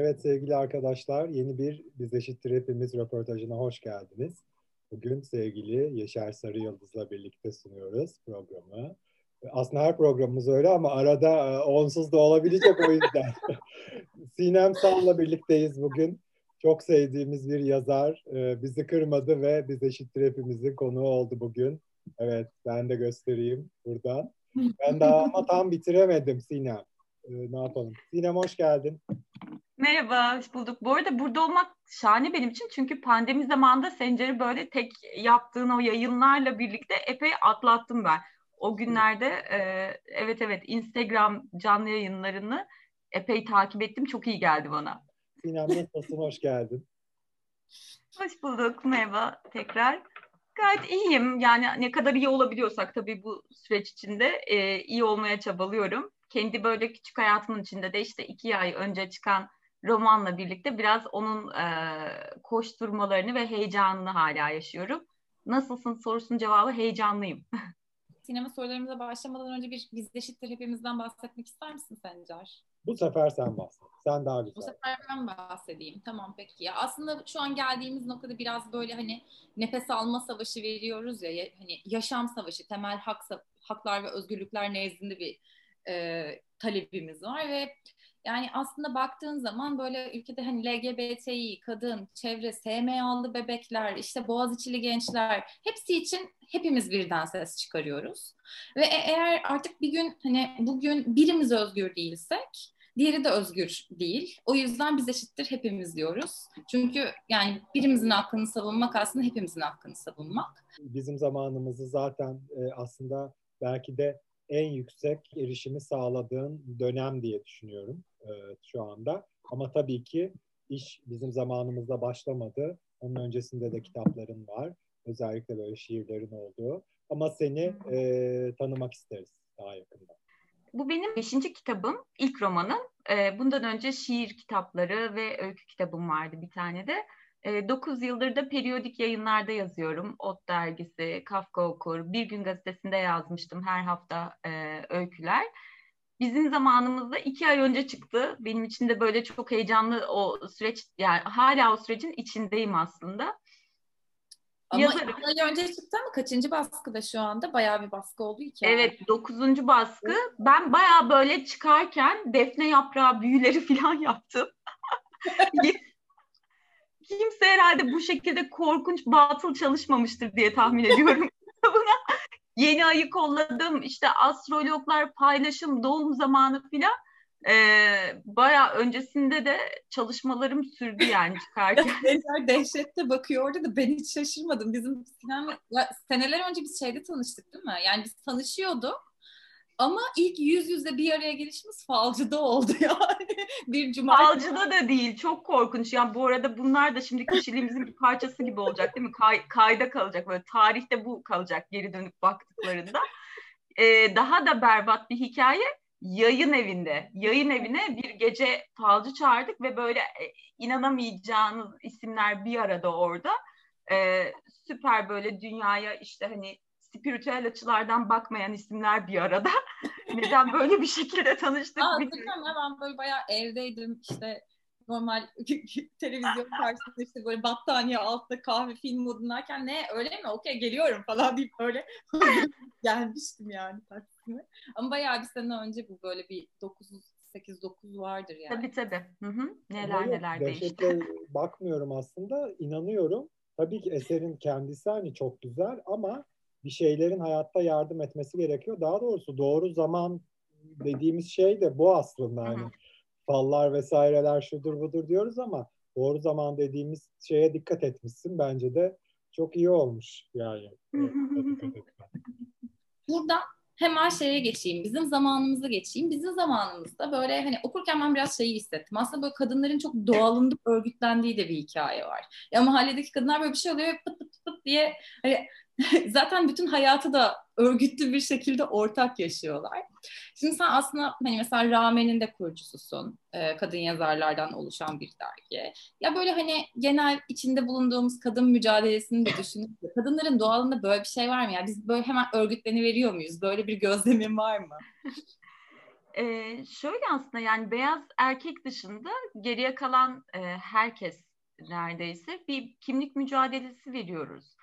Evet sevgili arkadaşlar, yeni bir Biz Eşittir Hepimiz röportajına hoş geldiniz. Bugün sevgili Yaşar Sarı Yıldız'la birlikte sunuyoruz programı. Aslında her programımız öyle ama arada e, onsuz da olabilecek o yüzden. Sinem Sal'la birlikteyiz bugün. Çok sevdiğimiz bir yazar e, bizi kırmadı ve Biz Eşittir Hepimizin konuğu oldu bugün. Evet, ben de göstereyim buradan. Ben daha ama tam bitiremedim Sinem. E, ne yapalım? Sinem hoş geldin. Merhaba, hoş bulduk. Bu arada burada olmak şahane benim için çünkü pandemi zamanında Sencer'i böyle tek yaptığın o yayınlarla birlikte epey atlattım ben. O günlerde e, evet evet Instagram canlı yayınlarını epey takip ettim. Çok iyi geldi bana. Sinem nasılsın? Hoş geldin. Hoş bulduk. Merhaba tekrar. Gayet iyiyim. Yani ne kadar iyi olabiliyorsak tabii bu süreç içinde e, iyi olmaya çabalıyorum. Kendi böyle küçük hayatımın içinde de işte iki ay önce çıkan romanla birlikte biraz onun e, koşturmalarını ve heyecanını hala yaşıyorum. Nasılsın sorusunun cevabı heyecanlıyım. Sinema sorularımıza başlamadan önce bir biz eşittir hepimizden bahsetmek ister misin Sencer? Bu sefer sen bahset. Sen daha güzel. Bu sefer ben bahsedeyim. Tamam peki. Ya aslında şu an geldiğimiz noktada biraz böyle hani nefes alma savaşı veriyoruz ya, hani yaşam savaşı, temel hak, haklar ve özgürlükler nezdinde bir e, talebimiz var ve yani aslında baktığın zaman böyle ülkede hani LGBTİ, kadın, çevre, SMA'lı bebekler, işte Boğaziçi'li gençler hepsi için hepimiz birden ses çıkarıyoruz. Ve e- eğer artık bir gün hani bugün birimiz özgür değilsek diğeri de özgür değil. O yüzden biz eşittir hepimiz diyoruz. Çünkü yani birimizin hakkını savunmak aslında hepimizin hakkını savunmak. Bizim zamanımızı zaten e, aslında belki de en yüksek erişimi sağladığın dönem diye düşünüyorum e, şu anda. Ama tabii ki iş bizim zamanımızda başlamadı. Onun öncesinde de kitapların var. Özellikle böyle şiirlerin olduğu. Ama seni e, tanımak isteriz daha yakından. Bu benim beşinci kitabım, ilk romanım. E, bundan önce şiir kitapları ve öykü kitabım vardı bir tane de. 9 yıldır da periyodik yayınlarda yazıyorum. Ot dergisi, Kafka Okur, Bir Gün Gazetesi'nde yazmıştım her hafta e, öyküler. Bizim zamanımızda iki ay önce çıktı. Benim için de böyle çok heyecanlı o süreç, yani hala o sürecin içindeyim aslında. Ama Yazarım. iki ay önce çıktı ama kaçıncı baskıda şu anda? Bayağı bir baskı oldu iki ay. Evet, dokuzuncu baskı. Ben bayağı böyle çıkarken defne yaprağı büyüleri falan yaptım kimse herhalde bu şekilde korkunç batıl çalışmamıştır diye tahmin ediyorum. Buna yeni ayı kolladım, işte astrologlar paylaşım, doğum zamanı filan. Ee, Baya öncesinde de çalışmalarım sürdü yani çıkarken. Benzer dehşette bakıyordu da ben hiç şaşırmadım. Bizim sinema, ya, seneler önce biz şeyde tanıştık değil mi? Yani biz tanışıyorduk ama ilk yüz yüze bir araya gelişimiz falcıda oldu yani. bir cuma. Falcıda da değil. Çok korkunç. Yani bu arada bunlar da şimdi kişiliğimizin bir parçası gibi olacak değil mi? Kay, kayda kalacak. Böyle tarihte bu kalacak geri dönüp baktıklarında. Ee, daha da berbat bir hikaye yayın evinde. Yayın evine bir gece falcı çağırdık ve böyle e, inanamayacağınız isimler bir arada orada. Ee, süper böyle dünyaya işte hani spiritüel açılardan bakmayan isimler bir arada. Neden böyle bir şekilde tanıştık? Aa, bilmiyorum. Ben böyle bayağı evdeydim işte normal televizyon karşısında işte böyle battaniye altta kahve film modundayken ne öyle mi okey geliyorum falan deyip böyle gelmiştim yani Taksim'e. Ama bayağı bir sene önce bu böyle bir 9 8-9 vardır yani. Tabii tabii. Hı hı. Neler evet, neler değişti. bakmıyorum aslında. inanıyorum. Tabii ki eserin kendisi hani çok güzel ama bir şeylerin hayatta yardım etmesi gerekiyor. Daha doğrusu doğru zaman dediğimiz şey de bu aslında. Hani fallar vesaireler şudur budur diyoruz ama doğru zaman dediğimiz şeye dikkat etmişsin. Bence de çok iyi olmuş yani. Burada hemen şeye geçeyim. Bizim zamanımıza geçeyim. Bizim zamanımızda böyle hani okurken ben biraz şeyi hissettim. Aslında böyle kadınların çok doğalında örgütlendiği de bir hikaye var. Ya mahalledeki kadınlar böyle bir şey oluyor pıt pıt pıt diye hani zaten bütün hayatı da örgütlü bir şekilde ortak yaşıyorlar. Şimdi sen aslında hani mesela Ramen'in de kurucususun. E, kadın yazarlardan oluşan bir dergi. Ya böyle hani genel içinde bulunduğumuz kadın mücadelesini de düşünüp kadınların doğalında böyle bir şey var mı? Ya biz böyle hemen örgütleni veriyor muyuz? Böyle bir gözlemin var mı? e, şöyle aslında yani beyaz erkek dışında geriye kalan e, herkes neredeyse bir kimlik mücadelesi veriyoruz.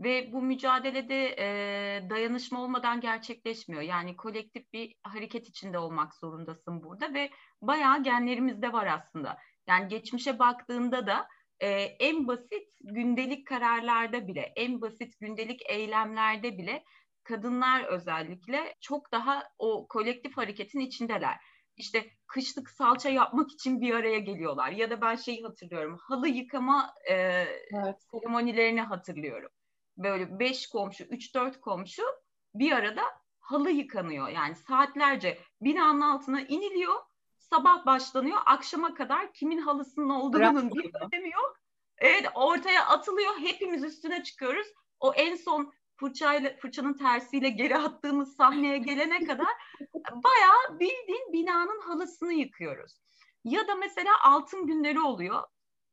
Ve bu mücadelede e, dayanışma olmadan gerçekleşmiyor. Yani kolektif bir hareket içinde olmak zorundasın burada ve bayağı genlerimizde var aslında. Yani geçmişe baktığında da e, en basit gündelik kararlarda bile, en basit gündelik eylemlerde bile kadınlar özellikle çok daha o kolektif hareketin içindeler. İşte kışlık salça yapmak için bir araya geliyorlar. Ya da ben şeyi hatırlıyorum, halı yıkama e, evet. seremonilerini hatırlıyorum. Böyle beş komşu, üç dört komşu bir arada halı yıkanıyor. Yani saatlerce binanın altına iniliyor, sabah başlanıyor, akşama kadar kimin halısının olduğunun bir önemi yok. Evet, ortaya atılıyor, hepimiz üstüne çıkıyoruz. O en son fırçayla, fırçanın tersiyle geri attığımız sahneye gelene kadar bayağı bildiğin binanın halısını yıkıyoruz. Ya da mesela altın günleri oluyor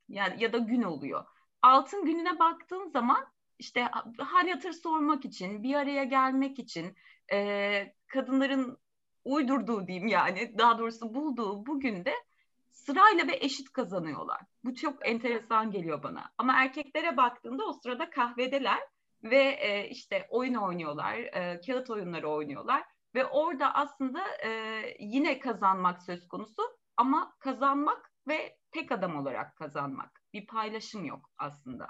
yani ya da gün oluyor. Altın gününe baktığın zaman işte hal hatır sormak için, bir araya gelmek için e, kadınların uydurduğu diyeyim yani daha doğrusu bulduğu bugün de sırayla ve eşit kazanıyorlar. Bu çok enteresan geliyor bana. Ama erkeklere baktığında o sırada kahvedeler ve e, işte oyun oynuyorlar, e, kağıt oyunları oynuyorlar ve orada aslında e, yine kazanmak söz konusu ama kazanmak ve tek adam olarak kazanmak. Bir paylaşım yok aslında.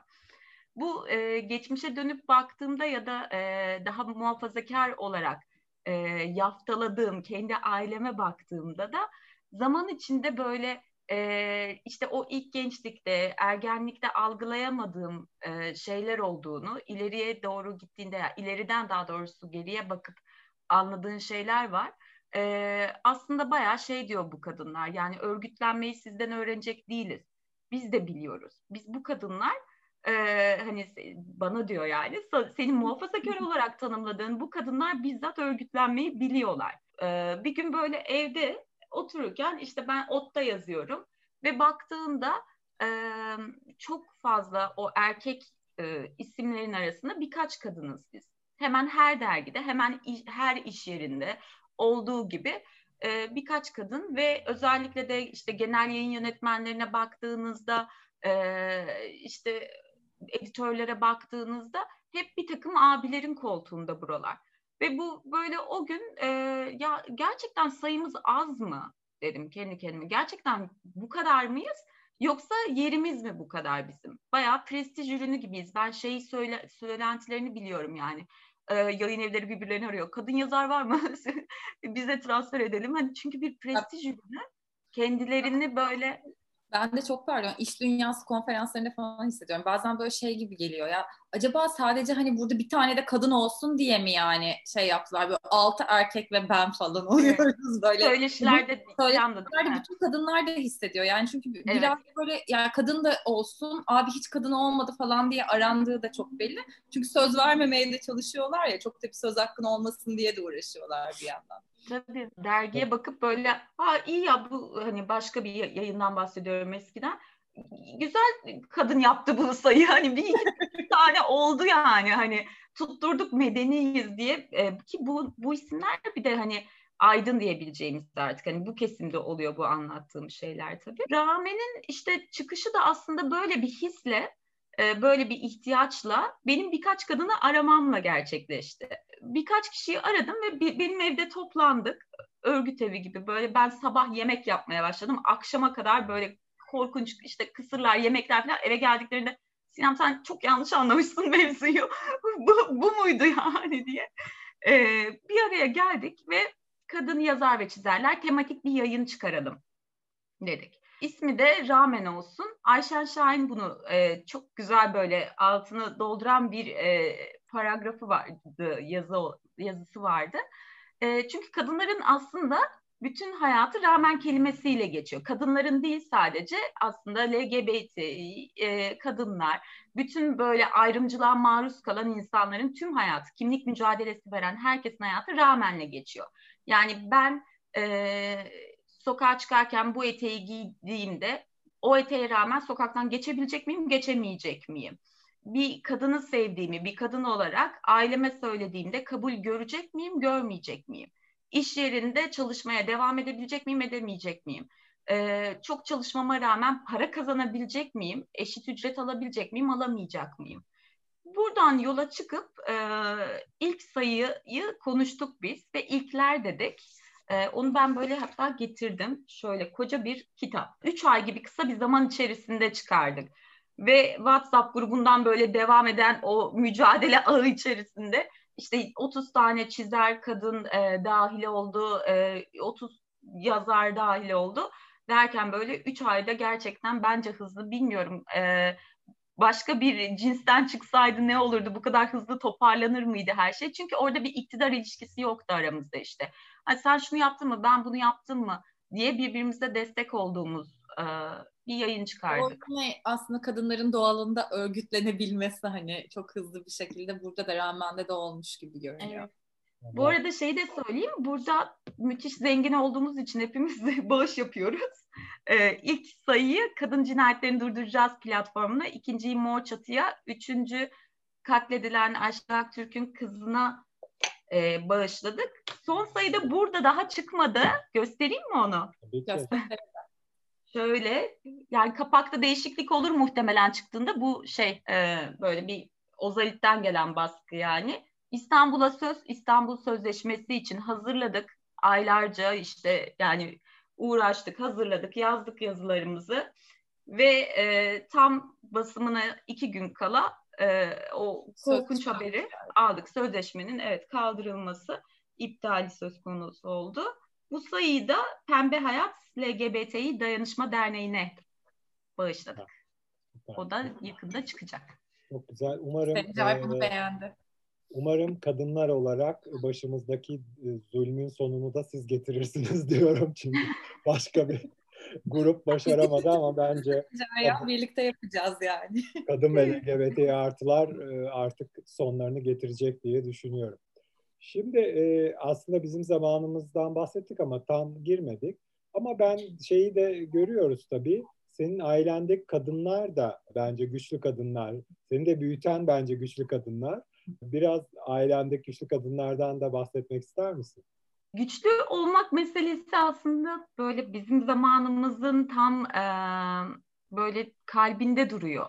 Bu e, geçmişe dönüp baktığımda ya da e, daha muhafazakar olarak e, yaftaladığım kendi aileme baktığımda da zaman içinde böyle e, işte o ilk gençlikte, ergenlikte algılayamadığım e, şeyler olduğunu, ileriye doğru gittiğinde, ileriden daha doğrusu geriye bakıp anladığın şeyler var. E, aslında bayağı şey diyor bu kadınlar, yani örgütlenmeyi sizden öğrenecek değiliz. Biz de biliyoruz. Biz bu kadınlar e, hani bana diyor yani senin muhafazakar olarak tanımladığın bu kadınlar bizzat örgütlenmeyi biliyorlar. E, bir gün böyle evde otururken işte ben otta yazıyorum ve baktığımda e, çok fazla o erkek e, isimlerin arasında birkaç kadınız biz. Hemen her dergide, hemen iş, her iş yerinde olduğu gibi e, birkaç kadın ve özellikle de işte genel yayın yönetmenlerine baktığınızda e, işte editörlere baktığınızda hep bir takım abilerin koltuğunda buralar. Ve bu böyle o gün e, ya gerçekten sayımız az mı dedim kendi kendime. Gerçekten bu kadar mıyız? Yoksa yerimiz mi bu kadar bizim? Bayağı prestij ürünü gibiyiz. Ben şeyi söyle, söylentilerini biliyorum yani. Ee, yayın evleri birbirlerini arıyor. Kadın yazar var mı? Bize transfer edelim. Hani çünkü bir prestij ürünü kendilerini böyle ben de çok pardon iş dünyası konferanslarında falan hissediyorum. Bazen böyle şey gibi geliyor ya. Acaba sadece hani burada bir tane de kadın olsun diye mi yani şey yaptılar böyle altı erkek ve ben falan oluyoruz böyle. Söyleşilerde söyleşilerde bütün kadınlar da hissediyor. Yani çünkü evet. biraz böyle yani kadın da olsun abi hiç kadın olmadı falan diye arandığı da çok belli. Çünkü söz vermemeye de çalışıyorlar ya çok da bir söz hakkın olmasın diye de uğraşıyorlar bir yandan. Tabii dergiye bakıp böyle ha iyi ya bu hani başka bir yayından bahsediyorum eskiden. Güzel kadın yaptı bu sayı hani bir iki tane oldu yani hani tutturduk medeniyiz diye e, ki bu bu isimler bir de hani aydın diyebileceğimiz artık hani bu kesimde oluyor bu anlattığım şeyler tabii. Ramen'in işte çıkışı da aslında böyle bir hisle e, böyle bir ihtiyaçla benim birkaç kadını aramamla gerçekleşti. Birkaç kişiyi aradım ve benim evde toplandık. Örgüt evi gibi böyle ben sabah yemek yapmaya başladım. Akşama kadar böyle korkunç işte kısırlar, yemekler falan eve geldiklerinde Sinem sen çok yanlış anlamışsın mevzuyu. bu, bu muydu yani diye. Ee, bir araya geldik ve kadın yazar ve çizerler tematik bir yayın çıkaralım dedik. İsmi de Ramen olsun. Ayşen Şahin bunu e, çok güzel böyle altını dolduran bir e, paragrafı vardı, yazı yazısı vardı. E, çünkü kadınların aslında bütün hayatı ramen kelimesiyle geçiyor. Kadınların değil sadece aslında LGBT e, kadınlar, bütün böyle ayrımcılığa maruz kalan insanların tüm hayatı, kimlik mücadelesi veren herkesin hayatı ramenle geçiyor. Yani ben e, sokağa çıkarken bu eteği giydiğimde o eteğe rağmen sokaktan geçebilecek miyim, geçemeyecek miyim? Bir kadını sevdiğimi, bir kadın olarak aileme söylediğimde kabul görecek miyim, görmeyecek miyim? iş yerinde çalışmaya devam edebilecek miyim, edemeyecek miyim? Ee, çok çalışmama rağmen para kazanabilecek miyim? Eşit ücret alabilecek miyim, alamayacak mıyım? Buradan yola çıkıp e, ilk sayıyı konuştuk biz ve ilkler dedik. E, onu ben böyle hatta getirdim. Şöyle koca bir kitap. Üç ay gibi kısa bir zaman içerisinde çıkardık. Ve WhatsApp grubundan böyle devam eden o mücadele ağı içerisinde işte 30 tane çizer kadın e, dahil oldu, e, 30 yazar dahil oldu derken böyle 3 ayda gerçekten bence hızlı bilmiyorum e, başka bir cinsten çıksaydı ne olurdu? Bu kadar hızlı toparlanır mıydı her şey? Çünkü orada bir iktidar ilişkisi yoktu aramızda işte. Hani sen şunu yaptın mı, ben bunu yaptım mı diye birbirimize destek olduğumuz e, bir yayın çıkardık. O aslında kadınların doğalında örgütlenebilmesi hani çok hızlı bir şekilde burada da Rahman'da da olmuş gibi görünüyor. Evet. Bu arada şey de söyleyeyim, burada müthiş zengin olduğumuz için hepimiz bağış yapıyoruz. Ee, ilk sayıyı Kadın Cinayetlerini Durduracağız platformuna, ikinciyi Mor Çatı'ya, üçüncü katledilen Aşk Türk'ün kızına e, bağışladık. Son sayıda burada daha çıkmadı. Göstereyim mi onu? Şöyle, yani kapakta değişiklik olur muhtemelen çıktığında bu şey e, böyle bir ozalitten gelen baskı yani. İstanbul'a söz, İstanbul Sözleşmesi için hazırladık. Aylarca işte yani uğraştık, hazırladık, yazdık yazılarımızı ve e, tam basımına iki gün kala e, o korkunç haberi aldık. Sözleşmenin evet kaldırılması, iptali söz konusu oldu. Bu sayıyı da Pembe Hayat LGBTİ Dayanışma Derneği'ne bağışladık. O da yakında çıkacak. Çok güzel. Umarım Sencay bunu e, beğendi. Umarım kadınlar olarak başımızdaki zulmün sonunu da siz getirirsiniz diyorum çünkü başka bir grup başaramadı ama bence ya, birlikte yapacağız yani. Kadın ve LGBT artılar artık sonlarını getirecek diye düşünüyorum. Şimdi e, aslında bizim zamanımızdan bahsettik ama tam girmedik. Ama ben şeyi de görüyoruz tabii. Senin ailendeki kadınlar da bence güçlü kadınlar. Seni de büyüten bence güçlü kadınlar. Biraz ailendeki güçlü kadınlardan da bahsetmek ister misin? Güçlü olmak meselesi aslında böyle bizim zamanımızın tam e, böyle kalbinde duruyor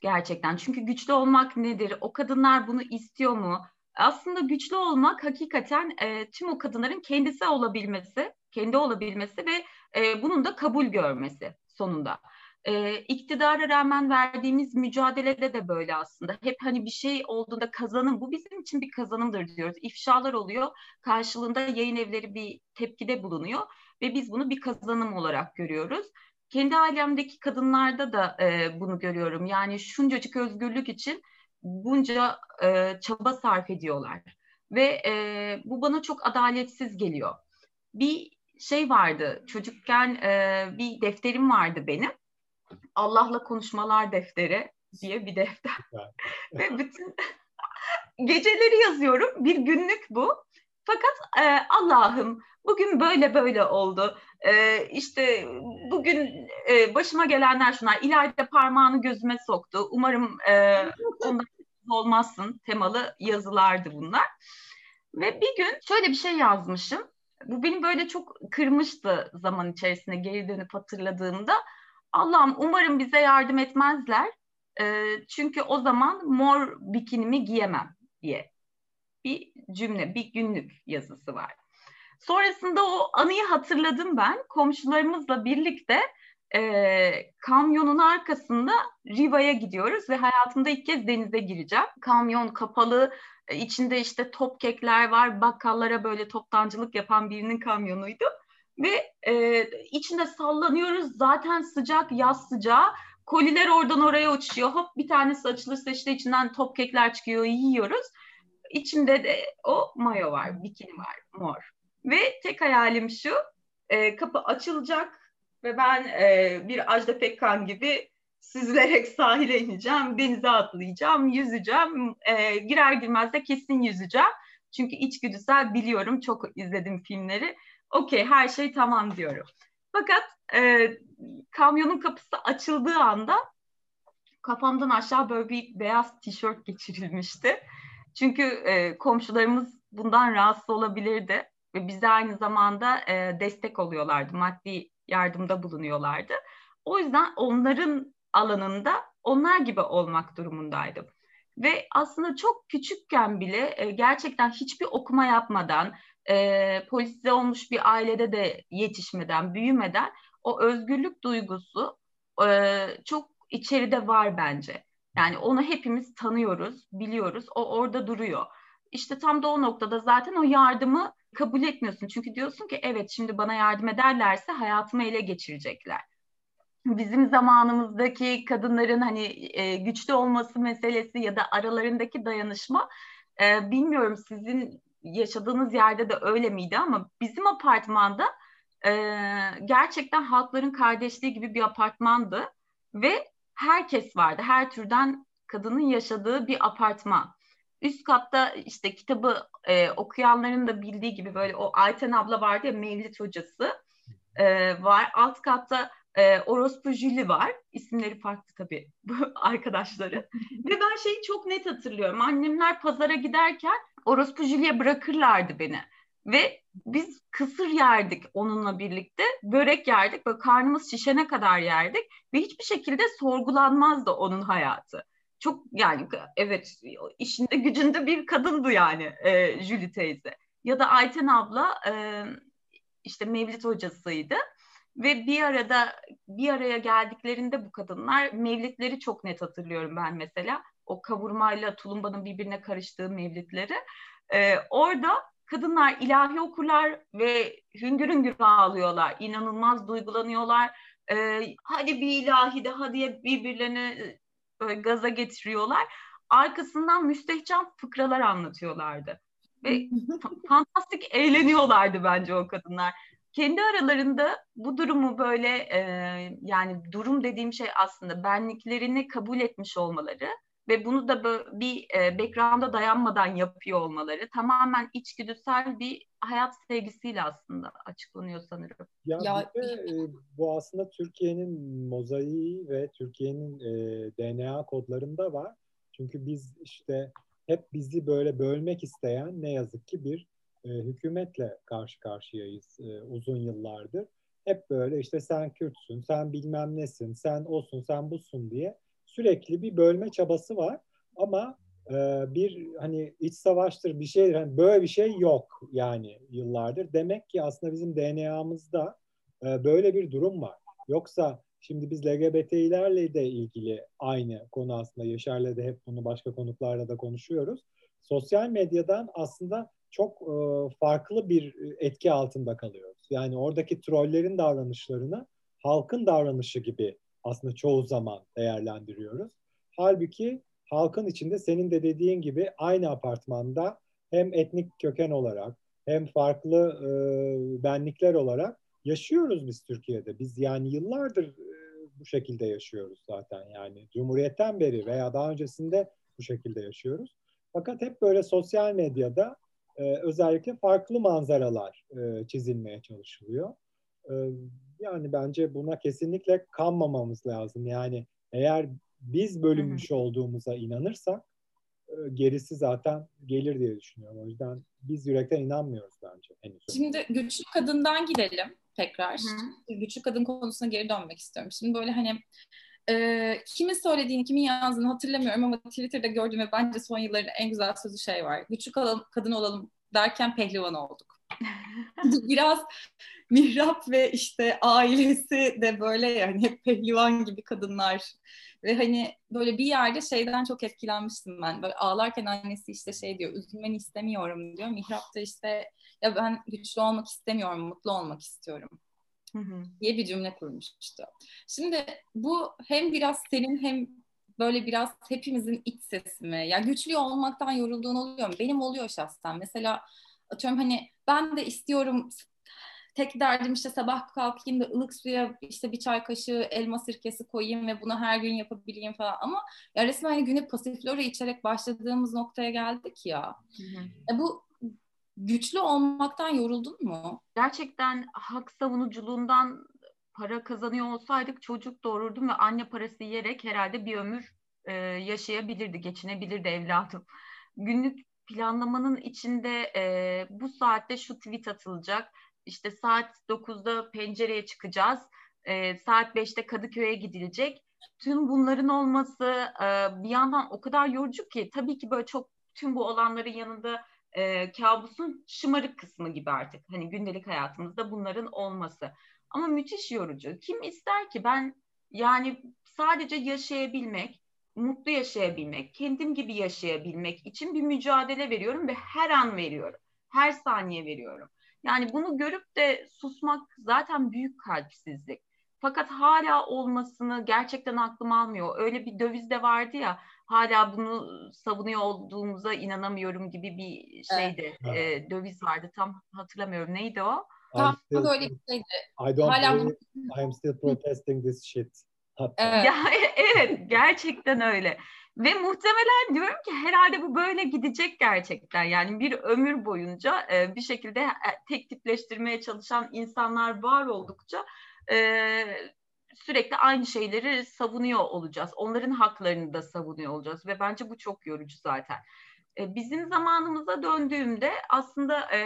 gerçekten. Çünkü güçlü olmak nedir? O kadınlar bunu istiyor mu? Aslında güçlü olmak hakikaten e, tüm o kadınların kendisi olabilmesi, kendi olabilmesi ve e, bunun da kabul görmesi sonunda. E, iktidara rağmen verdiğimiz mücadelede de böyle aslında. Hep hani bir şey olduğunda kazanım, bu bizim için bir kazanımdır diyoruz. İfşalar oluyor, karşılığında yayın evleri bir tepkide bulunuyor ve biz bunu bir kazanım olarak görüyoruz. Kendi ailemdeki kadınlarda da e, bunu görüyorum. Yani şuncacık özgürlük için bunca e, çaba sarf ediyorlar. Ve e, bu bana çok adaletsiz geliyor. Bir şey vardı, çocukken e, bir defterim vardı benim Allah'la konuşmalar defteri diye bir defter. Ve bütün geceleri yazıyorum. Bir günlük bu. Fakat e, Allah'ım bugün böyle böyle oldu. E, işte bugün e, başıma gelenler şunlar. İleride parmağını gözüme soktu. Umarım e, ondan olmazsın temalı yazılardı bunlar. Ve bir gün şöyle bir şey yazmışım. Bu beni böyle çok kırmıştı zaman içerisinde geri dönüp hatırladığımda. Allah'ım umarım bize yardım etmezler. E, çünkü o zaman mor bikinimi giyemem diye bir cümle, bir günlük yazısı var. Sonrasında o anıyı hatırladım ben. Komşularımızla birlikte e, kamyonun arkasında Riva'ya gidiyoruz ve hayatımda ilk kez denize gireceğim. Kamyon kapalı, içinde işte top kekler var, bakkallara böyle toptancılık yapan birinin kamyonuydu ve e, içinde sallanıyoruz. Zaten sıcak, yaz sıcağı. Koliler oradan oraya uçuyor. Hop bir tanesi açılırsa işte içinden top kekler çıkıyor, yiyoruz. İçinde de o mayo var, bikini var, mor. Ve tek hayalim şu, e, kapı açılacak ve ben e, bir Ajda Pekkan gibi süzülerek sahile ineceğim, denize atlayacağım, yüzeceğim. E, girer girmez de kesin yüzeceğim. Çünkü içgüdüsel biliyorum, çok izledim filmleri okey her şey tamam diyorum. Fakat e, kamyonun kapısı açıldığı anda kafamdan aşağı böyle bir beyaz tişört geçirilmişti. Çünkü e, komşularımız bundan rahatsız olabilirdi. Ve bize aynı zamanda e, destek oluyorlardı, maddi yardımda bulunuyorlardı. O yüzden onların alanında onlar gibi olmak durumundaydım. Ve aslında çok küçükken bile e, gerçekten hiçbir okuma yapmadan, e, polisize olmuş bir ailede de yetişmeden, büyümeden o özgürlük duygusu e, çok içeride var bence. Yani onu hepimiz tanıyoruz, biliyoruz. O orada duruyor. İşte tam da o noktada zaten o yardımı kabul etmiyorsun. Çünkü diyorsun ki evet şimdi bana yardım ederlerse hayatımı ele geçirecekler. Bizim zamanımızdaki kadınların hani e, güçlü olması meselesi ya da aralarındaki dayanışma e, bilmiyorum sizin yaşadığınız yerde de öyle miydi ama bizim apartmanda e, gerçekten halkların kardeşliği gibi bir apartmandı ve herkes vardı. Her türden kadının yaşadığı bir apartman. Üst katta işte kitabı e, okuyanların da bildiği gibi böyle o Ayten abla vardı ya Mevlit hocası e, var. Alt katta e, Orospu Jüli var. İsimleri farklı tabii bu arkadaşları. Ve ben şeyi çok net hatırlıyorum. Annemler pazara giderken Orospu Jüli'ye bırakırlardı beni. Ve biz kısır yerdik onunla birlikte. Börek yerdik. Böyle karnımız şişene kadar yerdik. Ve hiçbir şekilde sorgulanmazdı onun hayatı. Çok yani evet işinde gücünde bir kadındı yani e, Julie teyze. Ya da Ayten abla e, işte Mevlit hocasıydı. Ve bir arada bir araya geldiklerinde bu kadınlar mevlitleri çok net hatırlıyorum ben mesela. O kavurmayla tulumbanın birbirine karıştığı mevlitleri. Ee, orada kadınlar ilahi okurlar ve hüngür hüngür ağlıyorlar. İnanılmaz duygulanıyorlar. Ee, hadi bir ilahi daha diye birbirlerine böyle gaza getiriyorlar. Arkasından müstehcen fıkralar anlatıyorlardı. Ve fantastik eğleniyorlardı bence o kadınlar kendi aralarında bu durumu böyle e, yani durum dediğim şey aslında benliklerini kabul etmiş olmaları ve bunu da bir e, background'a dayanmadan yapıyor olmaları tamamen içgüdüsel bir hayat sevgisiyle aslında açıklanıyor sanırım. Ya, ya de, e, bu aslında Türkiye'nin mozaiği ve Türkiye'nin e, DNA kodlarında var. Çünkü biz işte hep bizi böyle bölmek isteyen ne yazık ki bir e, hükümetle karşı karşıyayız e, uzun yıllardır. Hep böyle işte sen Kürtsün, sen bilmem nesin, sen olsun, sen busun diye sürekli bir bölme çabası var. Ama bir hani iç savaştır bir şey, hani böyle bir şey yok yani yıllardır. Demek ki aslında bizim DNA'mızda e, böyle bir durum var. Yoksa şimdi biz LGBT'lerle de ilgili aynı konu aslında Yaşar'la da hep bunu başka konuklarla da konuşuyoruz. Sosyal medyadan aslında çok e, farklı bir etki altında kalıyoruz. Yani oradaki trollerin davranışlarını halkın davranışı gibi aslında çoğu zaman değerlendiriyoruz. Halbuki halkın içinde senin de dediğin gibi aynı apartmanda hem etnik köken olarak hem farklı e, benlikler olarak yaşıyoruz biz Türkiye'de. Biz yani yıllardır e, bu şekilde yaşıyoruz zaten yani Cumhuriyet'ten beri veya daha öncesinde bu şekilde yaşıyoruz. Fakat hep böyle sosyal medyada e, özellikle farklı manzaralar e, çizilmeye çalışılıyor. E, yani bence buna kesinlikle kanmamamız lazım. Yani eğer biz bölünmüş olduğumuza inanırsak e, gerisi zaten gelir diye düşünüyorum. O yüzden biz yürekten inanmıyoruz bence henüz. Şimdi güçlü kadından gidelim tekrar. Hı. Güçlü kadın konusuna geri dönmek istiyorum. Şimdi böyle hani e, kimin söylediğini, kimin yazdığını hatırlamıyorum ama Twitter'da gördüğüm ve bence son yılların en güzel sözü şey var. Güçlü kadın olalım derken pehlivan olduk. Biraz Mihrap ve işte ailesi de böyle yani hep pehlivan gibi kadınlar. Ve hani böyle bir yerde şeyden çok etkilenmiştim ben. Böyle ağlarken annesi işte şey diyor, üzülmeni istemiyorum diyor. Mihrap da işte ya ben güçlü olmak istemiyorum, mutlu olmak istiyorum hı hı. diye bir cümle kurmuştu. Şimdi bu hem biraz senin hem böyle biraz hepimizin iç sesi mi? Ya güçlü olmaktan yorulduğun oluyor mu? Benim oluyor şahsen. Mesela atıyorum hani ben de istiyorum tek derdim işte sabah kalkayım da ılık suya işte bir çay kaşığı elma sirkesi koyayım ve bunu her gün yapabileyim falan ama ya resmen hani güne pasiflora içerek başladığımız noktaya geldik ya. Hı hı. E bu güçlü olmaktan yoruldun mu? Gerçekten hak savunuculuğundan para kazanıyor olsaydık çocuk doğururdum ve anne parası yiyerek herhalde bir ömür e, yaşayabilirdi, geçinebilirdi evladım. Günlük planlamanın içinde e, bu saatte şu tweet atılacak, işte saat 9'da pencereye çıkacağız, e, saat 5'te Kadıköy'e gidilecek. Tüm bunların olması e, bir yandan o kadar yorucu ki tabii ki böyle çok tüm bu olanların yanında e, kabusun şımarık kısmı gibi artık. Hani gündelik hayatımızda bunların olması. Ama müthiş yorucu. Kim ister ki ben yani sadece yaşayabilmek, mutlu yaşayabilmek, kendim gibi yaşayabilmek için bir mücadele veriyorum ve her an veriyorum. Her saniye veriyorum. Yani bunu görüp de susmak zaten büyük kalpsizlik. Fakat hala olmasını gerçekten aklım almıyor. Öyle bir döviz de vardı ya hala bunu savunuyor olduğumuza inanamıyorum gibi bir şeydi. Evet. E, döviz vardı tam hatırlamıyorum. Neydi o? Tam böyle bir şeydi. I don't hala believe I'm still protesting this shit. Evet. Ya, evet gerçekten öyle. Ve muhtemelen diyorum ki herhalde bu böyle gidecek gerçekten. Yani bir ömür boyunca e, bir şekilde e, tek tipleştirmeye çalışan insanlar var oldukça e, sürekli aynı şeyleri savunuyor olacağız. Onların haklarını da savunuyor olacağız ve bence bu çok yorucu zaten. E, bizim zamanımıza döndüğümde aslında e,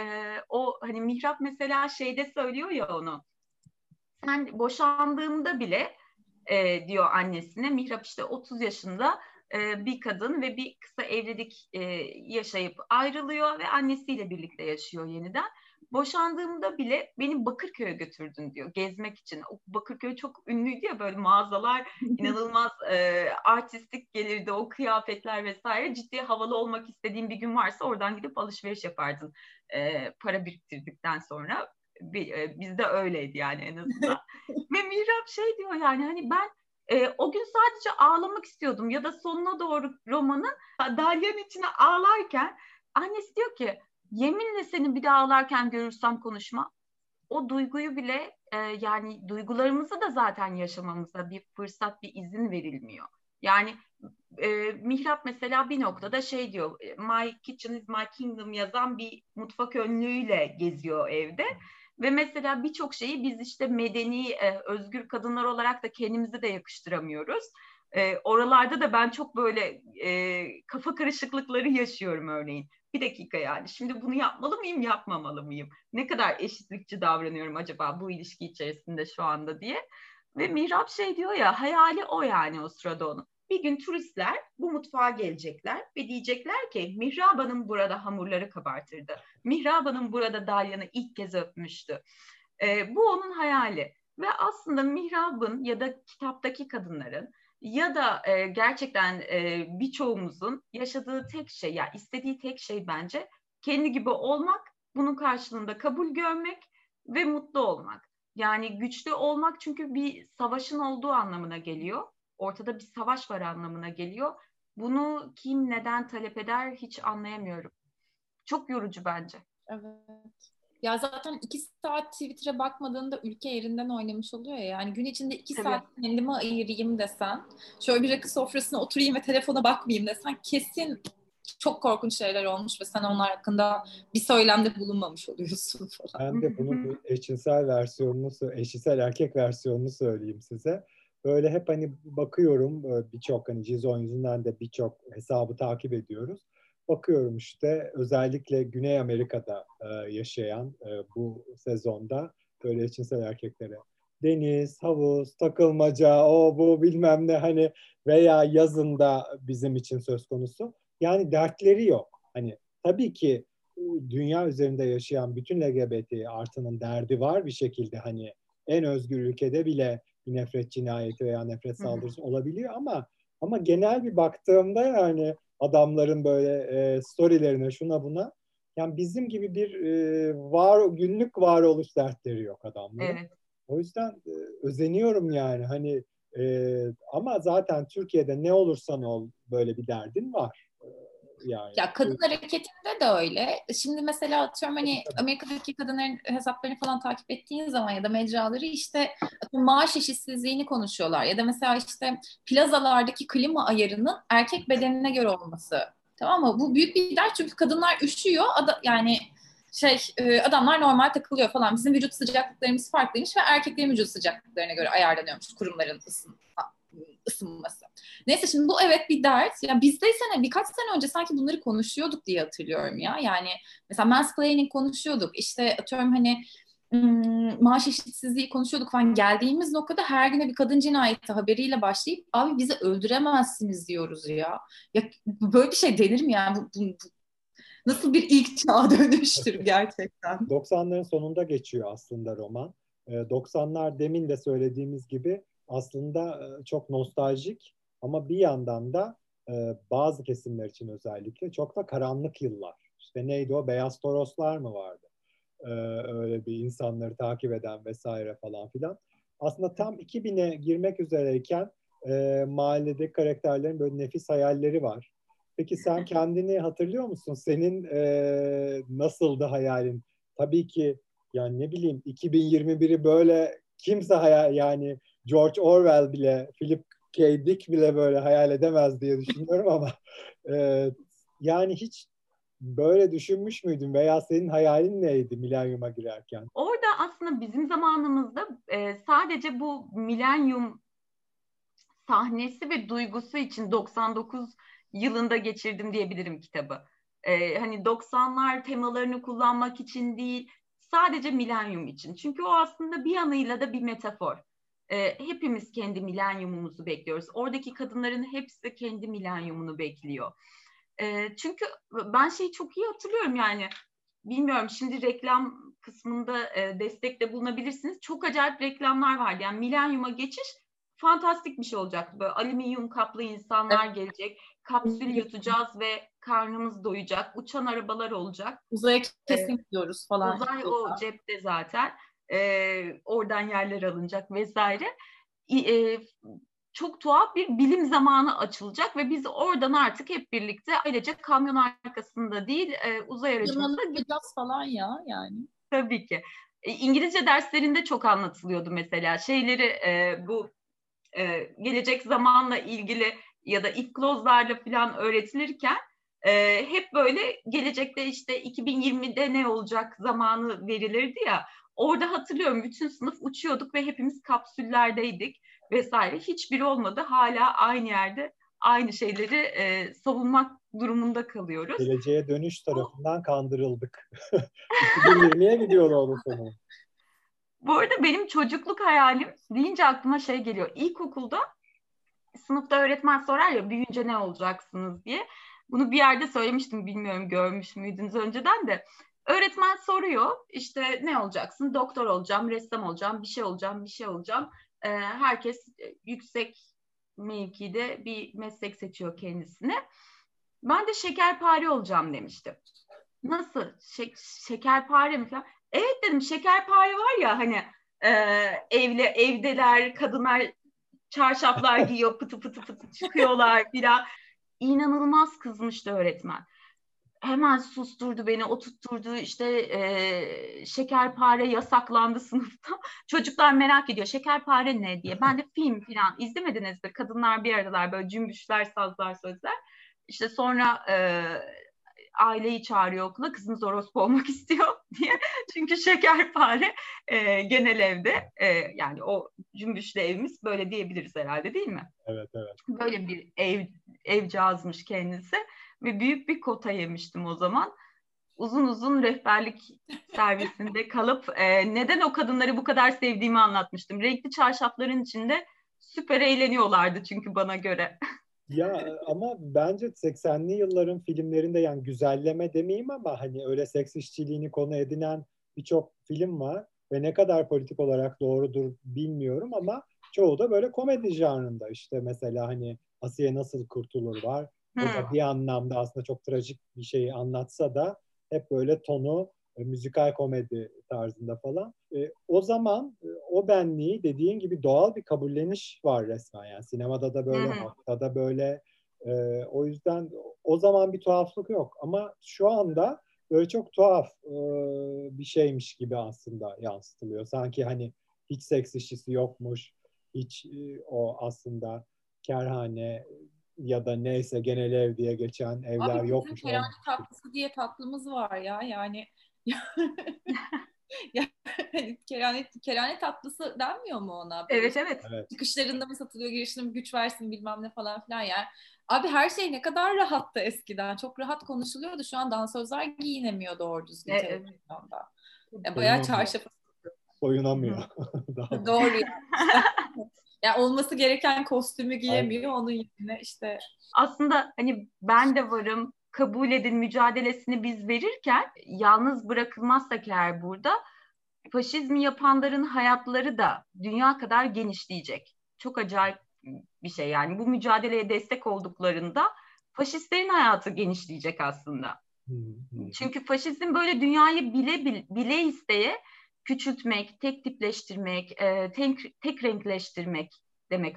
o hani Mihrap mesela şeyde söylüyor ya onu. Sen boşandığımda bile e, diyor annesine Mihrap işte 30 yaşında e, bir kadın ve bir kısa evlilik e, yaşayıp ayrılıyor ve annesiyle birlikte yaşıyor yeniden boşandığımda bile beni Bakırköy'e götürdün diyor gezmek için. O Bakırköy çok ünlüydü ya böyle mağazalar inanılmaz e, artistik gelirdi o kıyafetler vesaire. Ciddi havalı olmak istediğin bir gün varsa oradan gidip alışveriş yapardın e, para biriktirdikten sonra. Bir, e, bizde öyleydi yani en azından. Ve Mihrap şey diyor yani hani ben e, o gün sadece ağlamak istiyordum ya da sonuna doğru romanın Dalyan içine ağlarken annesi diyor ki yeminle seni bir daha ağlarken görürsem konuşma. O duyguyu bile e, yani duygularımızı da zaten yaşamamıza bir fırsat, bir izin verilmiyor. Yani e, Mihrap mesela bir noktada şey diyor, My Kitchen is My Kingdom yazan bir mutfak önlüğüyle geziyor evde. Ve mesela birçok şeyi biz işte medeni, e, özgür kadınlar olarak da kendimize de yakıştıramıyoruz. E, oralarda da ben çok böyle e, kafa karışıklıkları yaşıyorum örneğin. Bir dakika yani şimdi bunu yapmalı mıyım yapmamalı mıyım? Ne kadar eşitlikçi davranıyorum acaba bu ilişki içerisinde şu anda diye. Ve Mihrap şey diyor ya hayali o yani o sırada onu. Bir gün turistler bu mutfağa gelecekler ve diyecekler ki Mihrab Hanım burada hamurları kabartırdı. Mihrab Hanım burada Dalyan'ı ilk kez öpmüştü. E, bu onun hayali. Ve aslında Mihrab'ın ya da kitaptaki kadınların ya da e, gerçekten e, birçoğumuzun yaşadığı tek şey ya yani istediği tek şey bence kendi gibi olmak, bunun karşılığında kabul görmek ve mutlu olmak. Yani güçlü olmak çünkü bir savaşın olduğu anlamına geliyor. Ortada bir savaş var anlamına geliyor. Bunu kim neden talep eder hiç anlayamıyorum. Çok yorucu bence. Evet. Ya zaten iki saat Twitter'a bakmadığında ülke yerinden oynamış oluyor ya. Yani gün içinde iki Tabii. saat kendime ayırayım desen, şöyle bir rakı sofrasına oturayım ve telefona bakmayayım desen kesin çok korkunç şeyler olmuş ve sen onlar hakkında bir söylemde bulunmamış oluyorsun falan. Ben de bunun eşcinsel versiyonunu, eşcinsel erkek versiyonunu söyleyeyim size. Böyle hep hani bakıyorum birçok hani Cizon yüzünden de birçok hesabı takip ediyoruz bakıyorum işte özellikle Güney Amerika'da e, yaşayan e, bu sezonda böyle eşcinsel erkeklere deniz, havuz, takılmaca, o bu bilmem ne hani veya yazında bizim için söz konusu. Yani dertleri yok. Hani tabii ki e, dünya üzerinde yaşayan bütün LGBT artının derdi var bir şekilde hani en özgür ülkede bile bir nefret cinayeti veya nefret saldırısı olabiliyor ama ama genel bir baktığımda yani adamların böyle e, storylerine şuna buna. Yani bizim gibi bir e, var günlük varoluş dertleri yok adamların. Evet. O yüzden e, özeniyorum yani hani e, ama zaten Türkiye'de ne olursan ol böyle bir derdin var. Yani. Ya kadın hareketinde de öyle. Şimdi mesela atıyorum hani Amerika'daki kadınların hesaplarını falan takip ettiğin zaman ya da mecraları işte maaş eşitsizliğini konuşuyorlar. Ya da mesela işte plazalardaki klima ayarının erkek bedenine göre olması. Tamam mı? Bu büyük bir dert çünkü kadınlar üşüyor. Ada, yani şey e, adamlar normal takılıyor falan. Bizim vücut sıcaklıklarımız farklıymış ve erkeklerin vücut sıcaklıklarına göre ayarlanıyormuş kurumların ısın ısınması. Neyse şimdi bu evet bir dert. Ya biz de sene birkaç sene önce sanki bunları konuşuyorduk diye hatırlıyorum ya. Yani mesela mansplaining konuşuyorduk. İşte atıyorum hani maaş eşitsizliği konuşuyorduk falan geldiğimiz noktada her güne bir kadın cinayeti haberiyle başlayıp abi bizi öldüremezsiniz diyoruz ya. Ya böyle bir şey denir mi yani? Bu, bu, bu nasıl bir ilk çağ dönüştür gerçekten. 90'ların sonunda geçiyor aslında roman. 90'lar ee, demin de söylediğimiz gibi aslında çok nostaljik ama bir yandan da bazı kesimler için özellikle çok da karanlık yıllar. İşte neydi o? Beyaz Toroslar mı vardı? Öyle bir insanları takip eden vesaire falan filan. Aslında tam 2000'e girmek üzereyken e, mahallede karakterlerin böyle nefis hayalleri var. Peki sen kendini hatırlıyor musun? Senin e, nasıldı hayalin? Tabii ki yani ne bileyim 2021'i böyle kimse hayal yani George Orwell bile Philip K. Dick bile böyle hayal edemez diye düşünüyorum ama e, yani hiç böyle düşünmüş müydün veya senin hayalin neydi milenyuma girerken? Orada aslında bizim zamanımızda e, sadece bu milenyum sahnesi ve duygusu için 99 yılında geçirdim diyebilirim kitabı. E, hani 90'lar temalarını kullanmak için değil, sadece milenyum için. Çünkü o aslında bir yanıyla da bir metafor. E, hepimiz kendi milenyumumuzu bekliyoruz. Oradaki kadınların hepsi kendi milenyumunu bekliyor. E, çünkü ben şeyi çok iyi hatırlıyorum yani. Bilmiyorum şimdi reklam kısmında e, destekte bulunabilirsiniz. Çok acayip reklamlar vardı. Yani milenyuma geçiş fantastik bir şey olacaktı. Böyle alüminyum kaplı insanlar gelecek. Kapsül yutacağız ve karnımız doyacak. Uçan arabalar olacak. Uzaya kesin gidiyoruz falan. Uzay o cepte zaten. Ee, oradan yerler alınacak vesaire. E, çok tuhaf bir bilim zamanı açılacak ve biz oradan artık hep birlikte ailece kamyon arkasında değil e, uzay aracımızda gideceğiz falan ya yani. Tabii ki. E, İngilizce derslerinde çok anlatılıyordu mesela şeyleri e, bu e, gelecek zamanla ilgili ya da if clause'larla falan öğretilirken e, hep böyle gelecekte işte 2020'de ne olacak zamanı verilirdi ya. Orada hatırlıyorum bütün sınıf uçuyorduk ve hepimiz kapsüllerdeydik vesaire hiçbiri olmadı. Hala aynı yerde aynı şeyleri e, savunmak durumunda kalıyoruz. Geleceğe dönüş tarafından kandırıldık. 2020'ye gidiyor onun sonu. Bu arada benim çocukluk hayalim deyince aklıma şey geliyor. İlkokulda sınıfta öğretmen sorar ya büyüyünce ne olacaksınız diye. Bunu bir yerde söylemiştim bilmiyorum görmüş müydünüz önceden de. Öğretmen soruyor işte ne olacaksın? Doktor olacağım, ressam olacağım, bir şey olacağım, bir şey olacağım. Ee, herkes yüksek mevkide bir meslek seçiyor kendisine. Ben de şekerpare olacağım demiştim. Nasıl? Şek şekerpare mi? Evet dedim şekerpare var ya hani e, evle evdeler kadınlar çarşaflar giyiyor pıtı pıtı pıtı çıkıyorlar filan. İnanılmaz kızmıştı öğretmen hemen susturdu beni, oturtturdu. İşte e, şekerpare yasaklandı sınıfta. Çocuklar merak ediyor şekerpare ne diye. Ben de film falan izlemediniz mi? Kadınlar bir aradalar böyle cümbüşler, sazlar, sözler. İşte sonra e, aileyi çağırıyor okula. Kızınız orospu olmak istiyor diye. Çünkü şekerpare e, genel evde e, yani o cümbüşlü evimiz böyle diyebiliriz herhalde değil mi? Evet evet. Böyle bir ev evcağızmış kendisi ve büyük bir kota yemiştim o zaman. Uzun uzun rehberlik servisinde kalıp e, neden o kadınları bu kadar sevdiğimi anlatmıştım. Renkli çarşafların içinde süper eğleniyorlardı çünkü bana göre. ya ama bence 80'li yılların filmlerinde yani güzelleme demeyeyim ama hani öyle seks işçiliğini konu edinen birçok film var ve ne kadar politik olarak doğrudur bilmiyorum ama çoğu da böyle komedi janrında işte mesela hani Asiye Nasıl Kurtulur var. O da bir anlamda aslında çok trajik bir şeyi anlatsa da hep böyle tonu e, müzikal komedi tarzında falan. E, o zaman e, o benliği dediğin gibi doğal bir kabulleniş var resmen yani sinemada da böyle, hatta da böyle. E, o yüzden o zaman bir tuhaflık yok ama şu anda böyle çok tuhaf e, bir şeymiş gibi aslında yansıtılıyor. Sanki hani hiç seks işçisi yokmuş, hiç e, o aslında kerhane ya da neyse genel ev diye geçen evler Abi, yokmuş. Abi tatlısı diye tatlımız var ya yani. ya, hani kerane, kerane tatlısı denmiyor mu ona? Evet evet. evet. Çıkışlarında mı satılıyor, girişinde mi güç versin bilmem ne falan filan yani. Abi her şey ne kadar rahattı eskiden. Çok rahat konuşuluyordu. Şu an dansözler giyinemiyor doğru düzgün E, televizyonda. Ya bayağı çarşaf Soyunamıyor. Doğru. Yani olması gereken kostümü giyemiyor. Onun yerine işte Aslında hani ben de varım, kabul edin mücadelesini biz verirken yalnız bırakılmazsak eğer burada faşizmi yapanların hayatları da dünya kadar genişleyecek. Çok acayip bir şey yani. Bu mücadeleye destek olduklarında faşistlerin hayatı genişleyecek aslında. Çünkü faşizm böyle dünyayı bile bile, bile isteye küçültmek, tek tipleştirmek, e, tek, tek renkleştirmek demek.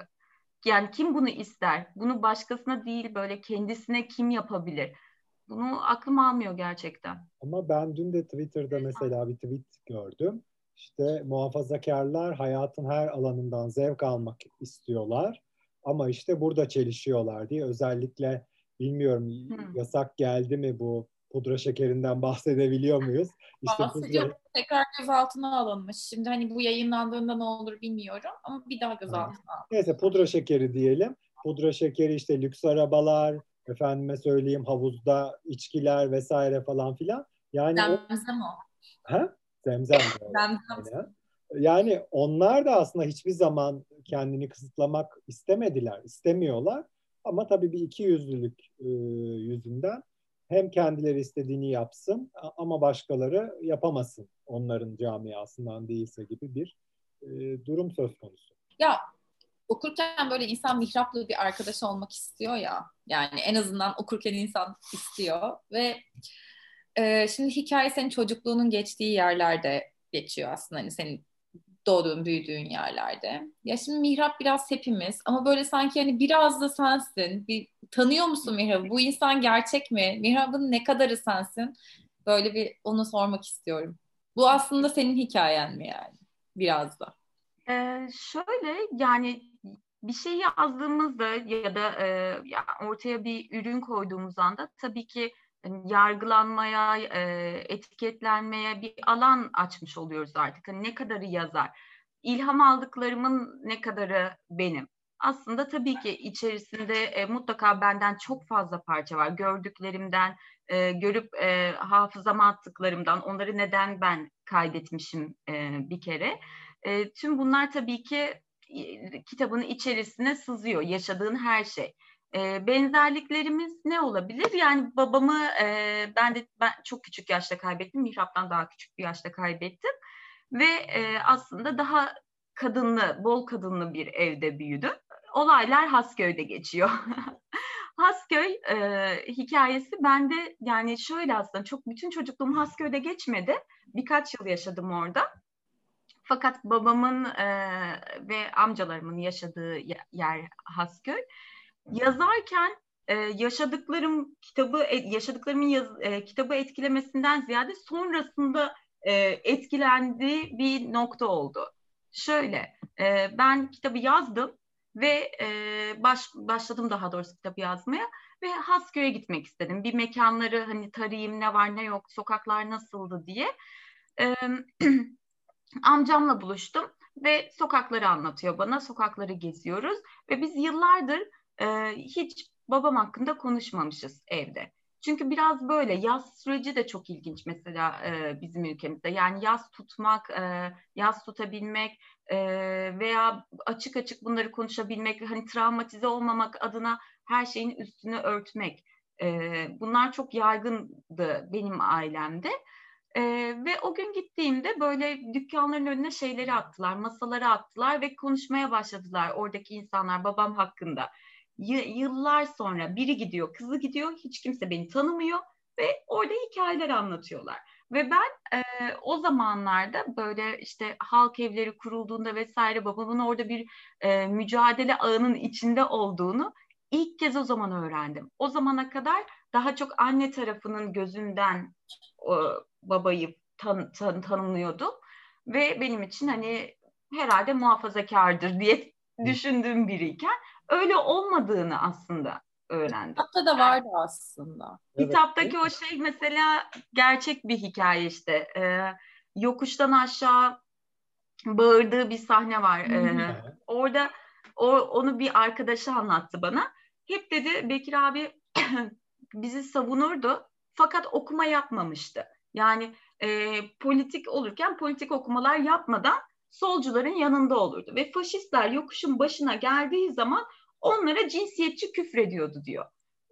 Yani kim bunu ister? Bunu başkasına değil böyle kendisine kim yapabilir? Bunu aklım almıyor gerçekten. Ama ben dün de Twitter'da mesela bir tweet gördüm. İşte muhafazakarlar hayatın her alanından zevk almak istiyorlar. Ama işte burada çelişiyorlar diye özellikle bilmiyorum Hmm. yasak geldi mi bu pudra şekerinden bahsedebiliyor muyuz? İşte bahsediyor. pudra, Tekrar gözaltına alınmış. Şimdi hani bu yayınlandığında ne olur bilmiyorum ama bir daha gözaltına alınmış. neyse pudra şekeri diyelim. Pudra şekeri işte lüks arabalar, efendime söyleyeyim havuzda içkiler vesaire falan filan. Yani o, Zemzem o. ha? Zemzem. Zemzem. Yani onlar da aslında hiçbir zaman kendini kısıtlamak istemediler, istemiyorlar. Ama tabii bir iki yüzlülük e, yüzünden hem kendileri istediğini yapsın ama başkaları yapamasın onların camiasından değilse gibi bir e, durum söz konusu. Ya okurken böyle insan mihraplı bir arkadaş olmak istiyor ya. Yani en azından okurken insan istiyor ve e, şimdi hikaye senin çocukluğunun geçtiği yerlerde geçiyor aslında. Hani senin doğduğun, büyüdüğün yerlerde. Ya şimdi mihrap biraz hepimiz ama böyle sanki hani biraz da sensin. Bir tanıyor musun mihrabı? Bu insan gerçek mi? Mihrabın ne kadarı sensin? Böyle bir onu sormak istiyorum. Bu aslında senin hikayen mi yani? Biraz da. Ee, şöyle yani bir şey yazdığımızda ya da e, ya ortaya bir ürün koyduğumuz anda tabii ki yargılanmaya, e, etiketlenmeye bir alan açmış oluyoruz artık. Hani ne kadarı yazar? İlham aldıklarımın ne kadarı benim? Aslında tabii ki içerisinde e, mutlaka benden çok fazla parça var. Gördüklerimden, e, görüp e, hafızama attıklarımdan, onları neden ben kaydetmişim e, bir kere. E, tüm bunlar tabii ki kitabın içerisine sızıyor. Yaşadığın her şey. E, benzerliklerimiz ne olabilir? Yani babamı e, ben de ben çok küçük yaşta kaybettim. Mihrap'tan daha küçük bir yaşta kaybettim. Ve e, aslında daha kadınlı, bol kadınlı bir evde büyüdüm. Olaylar Hasköy'de geçiyor. Hasköy e, hikayesi bende yani şöyle aslında çok bütün çocukluğum Hasköy'de geçmedi. Birkaç yıl yaşadım orada. Fakat babamın e, ve amcalarımın yaşadığı yer Hasköy. Yazarken e, yaşadıklarım kitabı yaşadıklarımın yaz, e, kitabı etkilemesinden ziyade sonrasında e, etkilendiği bir nokta oldu. Şöyle e, ben kitabı yazdım ve e, baş, başladım daha doğrusu kitabı yazmaya ve Hasköy'e gitmek istedim. Bir mekanları hani tarayayım ne var ne yok sokaklar nasıldı diye. E, amcamla buluştum ve sokakları anlatıyor bana. Sokakları geziyoruz ve biz yıllardır e, hiç babam hakkında konuşmamışız evde. Çünkü biraz böyle yaz süreci de çok ilginç mesela e, bizim ülkemizde. Yani yaz tutmak, e, yaz tutabilmek e, veya açık açık bunları konuşabilmek, hani travmatize olmamak adına her şeyin üstünü örtmek. E, bunlar çok yaygındı benim ailemde. Ee, ve o gün gittiğimde böyle dükkanların önüne şeyleri attılar, masaları attılar ve konuşmaya başladılar oradaki insanlar babam hakkında. Y- yıllar sonra biri gidiyor, kızı gidiyor, hiç kimse beni tanımıyor ve orada hikayeler anlatıyorlar. Ve ben e, o zamanlarda böyle işte halk evleri kurulduğunda vesaire babamın orada bir e, mücadele ağının içinde olduğunu ilk kez o zaman öğrendim. O zamana kadar daha çok anne tarafının gözünden o, babayı tan, tan, tanımlıyordum ve benim için hani herhalde muhafazakardır diye düşündüğüm biriyken öyle olmadığını aslında öğrendim. Kitapta da vardı aslında. Evet. Kitaptaki o şey mesela gerçek bir hikaye işte. Ee, yokuştan aşağı bağırdığı bir sahne var. Ee, orada o, onu bir arkadaşı anlattı bana. Hep dedi Bekir abi bizi savunurdu fakat okuma yapmamıştı. Yani e, politik olurken politik okumalar yapmadan solcuların yanında olurdu. Ve faşistler yokuşun başına geldiği zaman onlara cinsiyetçi küfrediyordu diyor.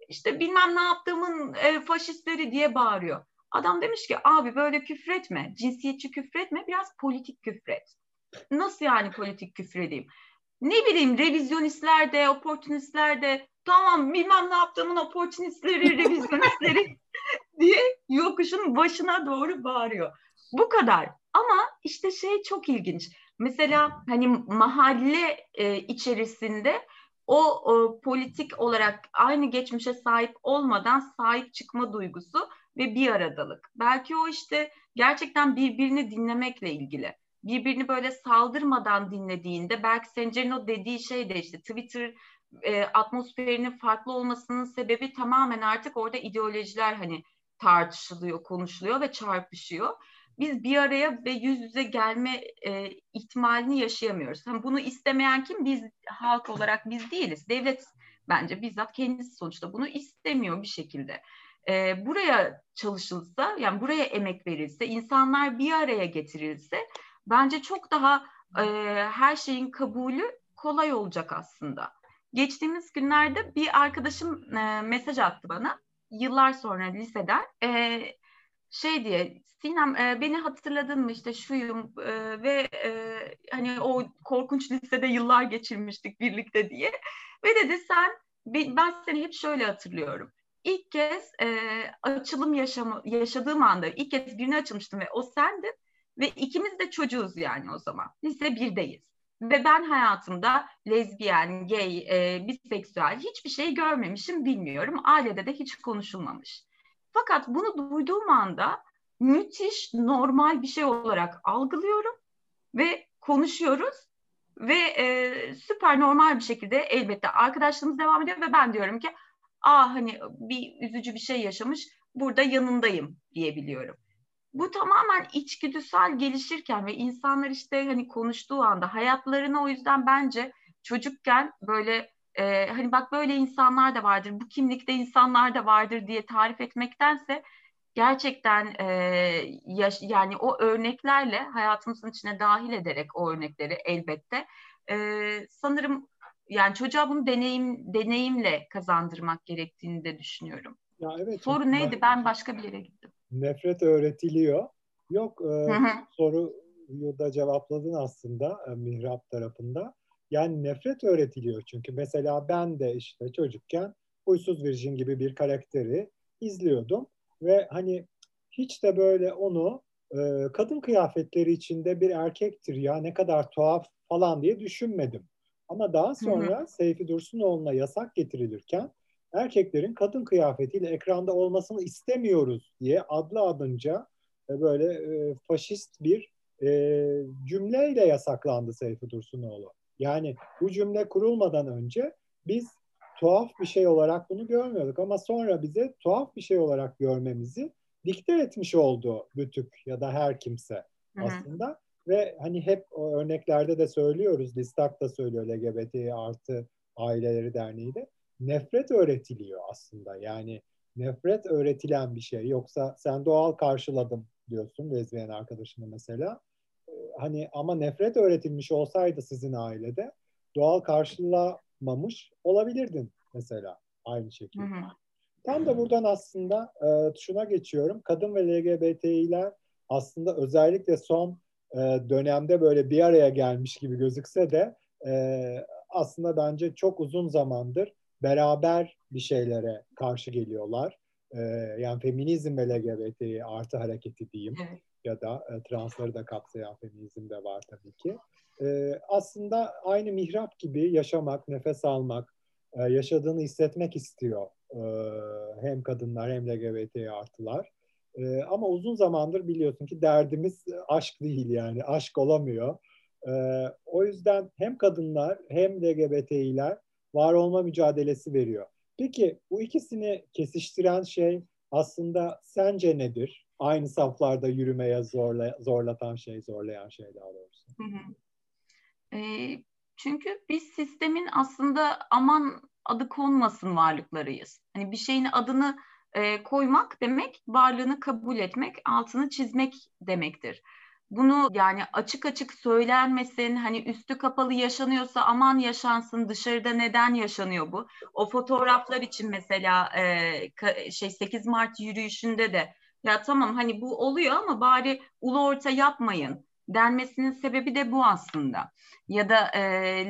İşte bilmem ne yaptığımın e, faşistleri diye bağırıyor. Adam demiş ki abi böyle küfretme, cinsiyetçi küfretme, biraz politik küfret. Nasıl yani politik küfredeyim? Ne bileyim revizyonistler de, oportunistler de tamam bilmem ne yaptığımın oportunistleri, revizyonistleri diye yokuşun başına doğru bağırıyor. Bu kadar. Ama işte şey çok ilginç. Mesela hani mahalle e, içerisinde o, o politik olarak aynı geçmişe sahip olmadan sahip çıkma duygusu ve bir aradalık. Belki o işte gerçekten birbirini dinlemekle ilgili. Birbirini böyle saldırmadan dinlediğinde belki Sencer'in o dediği şey de işte Twitter e, atmosferinin farklı olmasının sebebi tamamen artık orada ideolojiler hani tartışılıyor, konuşuluyor ve çarpışıyor. Biz bir araya ve yüz yüze gelme e, ihtimalini yaşayamıyoruz. Hani bunu istemeyen kim? Biz halk olarak biz değiliz. Devlet bence bizzat kendisi sonuçta bunu istemiyor bir şekilde. E, buraya çalışılsa, yani buraya emek verilse, insanlar bir araya getirilse bence çok daha e, her şeyin kabulü kolay olacak aslında. Geçtiğimiz günlerde bir arkadaşım e, mesaj attı bana yıllar sonra liseden e, şey diye Sinem e, beni hatırladın mı işte şuyum e, ve e, hani o korkunç lisede yıllar geçirmiştik birlikte diye ve dedi sen ben seni hep şöyle hatırlıyorum. İlk kez e, açılım yaşamı, yaşadığım anda ilk kez birine açılmıştım ve o sendin ve ikimiz de çocuğuz yani o zaman. Lise birdeyiz. Ve ben hayatımda lezbiyen, gay, e, biseksüel hiçbir şey görmemişim, bilmiyorum. Ailede de hiç konuşulmamış. Fakat bunu duyduğum anda müthiş normal bir şey olarak algılıyorum ve konuşuyoruz ve e, süper normal bir şekilde elbette arkadaşlığımız devam ediyor ve ben diyorum ki aa hani bir üzücü bir şey yaşamış burada yanındayım diyebiliyorum. Bu tamamen içgüdüsel gelişirken ve insanlar işte hani konuştuğu anda hayatlarını o yüzden bence çocukken böyle e, hani bak böyle insanlar da vardır, bu kimlikte insanlar da vardır diye tarif etmektense gerçekten e, yaş, yani o örneklerle hayatımızın içine dahil ederek o örnekleri elbette e, sanırım yani çocuğa bunu deneyim deneyimle kazandırmak gerektiğini de düşünüyorum. Ya evet. Soru neydi? Ben başka bir yere gittim nefret öğretiliyor. Yok e, soruyu da cevapladın aslında e, Mihrap tarafında. Yani nefret öğretiliyor çünkü mesela ben de işte çocukken Huysuz Virgin gibi bir karakteri izliyordum ve hani hiç de böyle onu e, kadın kıyafetleri içinde bir erkektir ya ne kadar tuhaf falan diye düşünmedim. Ama daha sonra hı hı. Seyfi Dursunoğlu'na yasak getirilirken erkeklerin kadın kıyafetiyle ekranda olmasını istemiyoruz diye adlı adınca e, böyle e, faşist bir e, cümleyle yasaklandı Seyfi Dursunoğlu. Yani bu cümle kurulmadan önce biz tuhaf bir şey olarak bunu görmüyorduk ama sonra bize tuhaf bir şey olarak görmemizi dikte etmiş oldu Bütük ya da her kimse aslında. Hı-hı. Ve hani hep o örneklerde de söylüyoruz, Listak da söylüyor LGBT artı aileleri derneği de nefret öğretiliyor aslında. Yani nefret öğretilen bir şey. Yoksa sen doğal karşıladım diyorsun lezbiyen arkadaşına mesela. Hani ama nefret öğretilmiş olsaydı sizin ailede doğal karşılamamış olabilirdin mesela aynı şekilde. Hı hı. Tam da buradan aslında e, şuna geçiyorum. Kadın ve LGBTİ'ler aslında özellikle son e, dönemde böyle bir araya gelmiş gibi gözükse de e, aslında bence çok uzun zamandır beraber bir şeylere karşı geliyorlar. E, yani feminizm ve LGBT artı hareketi diyeyim evet. Ya da e, transları da kapsayan feminizm de var tabii ki. E, aslında aynı mihrap gibi yaşamak, nefes almak, e, yaşadığını hissetmek istiyor e, hem kadınlar hem LGBT artılar. E, ama uzun zamandır biliyorsun ki derdimiz aşk değil yani aşk olamıyor. E, o yüzden hem kadınlar hem LGBT'ler var olma mücadelesi veriyor. Peki bu ikisini kesiştiren şey aslında sence nedir? Aynı saflarda yürümeye zorla, zorlatan şey, zorlayan şey daha doğrusu. Hı hı. E, çünkü biz sistemin aslında aman adı konmasın varlıklarıyız. Hani bir şeyin adını e, koymak demek varlığını kabul etmek, altını çizmek demektir. Bunu yani açık açık söylenmesin, hani üstü kapalı yaşanıyorsa aman yaşansın, dışarıda neden yaşanıyor bu? O fotoğraflar için mesela e, şey 8 Mart yürüyüşünde de ya tamam hani bu oluyor ama bari ulu orta yapmayın denmesinin sebebi de bu aslında. Ya da e,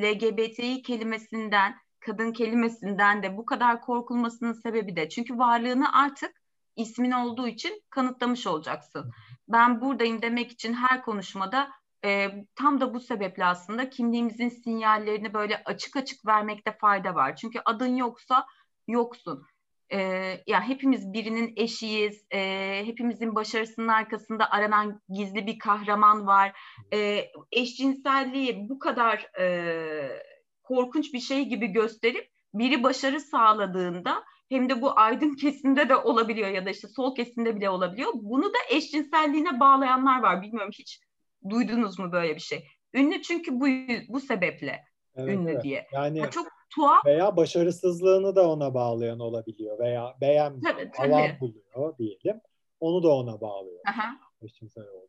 LGBTİ kelimesinden, kadın kelimesinden de bu kadar korkulmasının sebebi de. Çünkü varlığını artık ismin olduğu için kanıtlamış olacaksın. Ben buradayım demek için her konuşmada e, tam da bu sebeple aslında kimliğimizin sinyallerini böyle açık açık vermekte fayda var. Çünkü adın yoksa yoksun e, ya hepimiz birinin eşiyiz, e, hepimizin başarısının arkasında aranan gizli bir kahraman var. E, eşcinselliği bu kadar e, korkunç bir şey gibi gösterip biri başarı sağladığında hem de bu aydın kesimde de olabiliyor ya da işte sol kesimde bile olabiliyor. Bunu da eşcinselliğine bağlayanlar var. Bilmiyorum hiç duydunuz mu böyle bir şey? Ünlü çünkü bu bu sebeple evet, ünlü evet. diye. Yani ya çok tuhaf. Veya başarısızlığını da ona bağlayan olabiliyor veya beğenmiyor, tabii, tabii. alan buluyor diyelim. Onu da ona bağlıyor. Aha.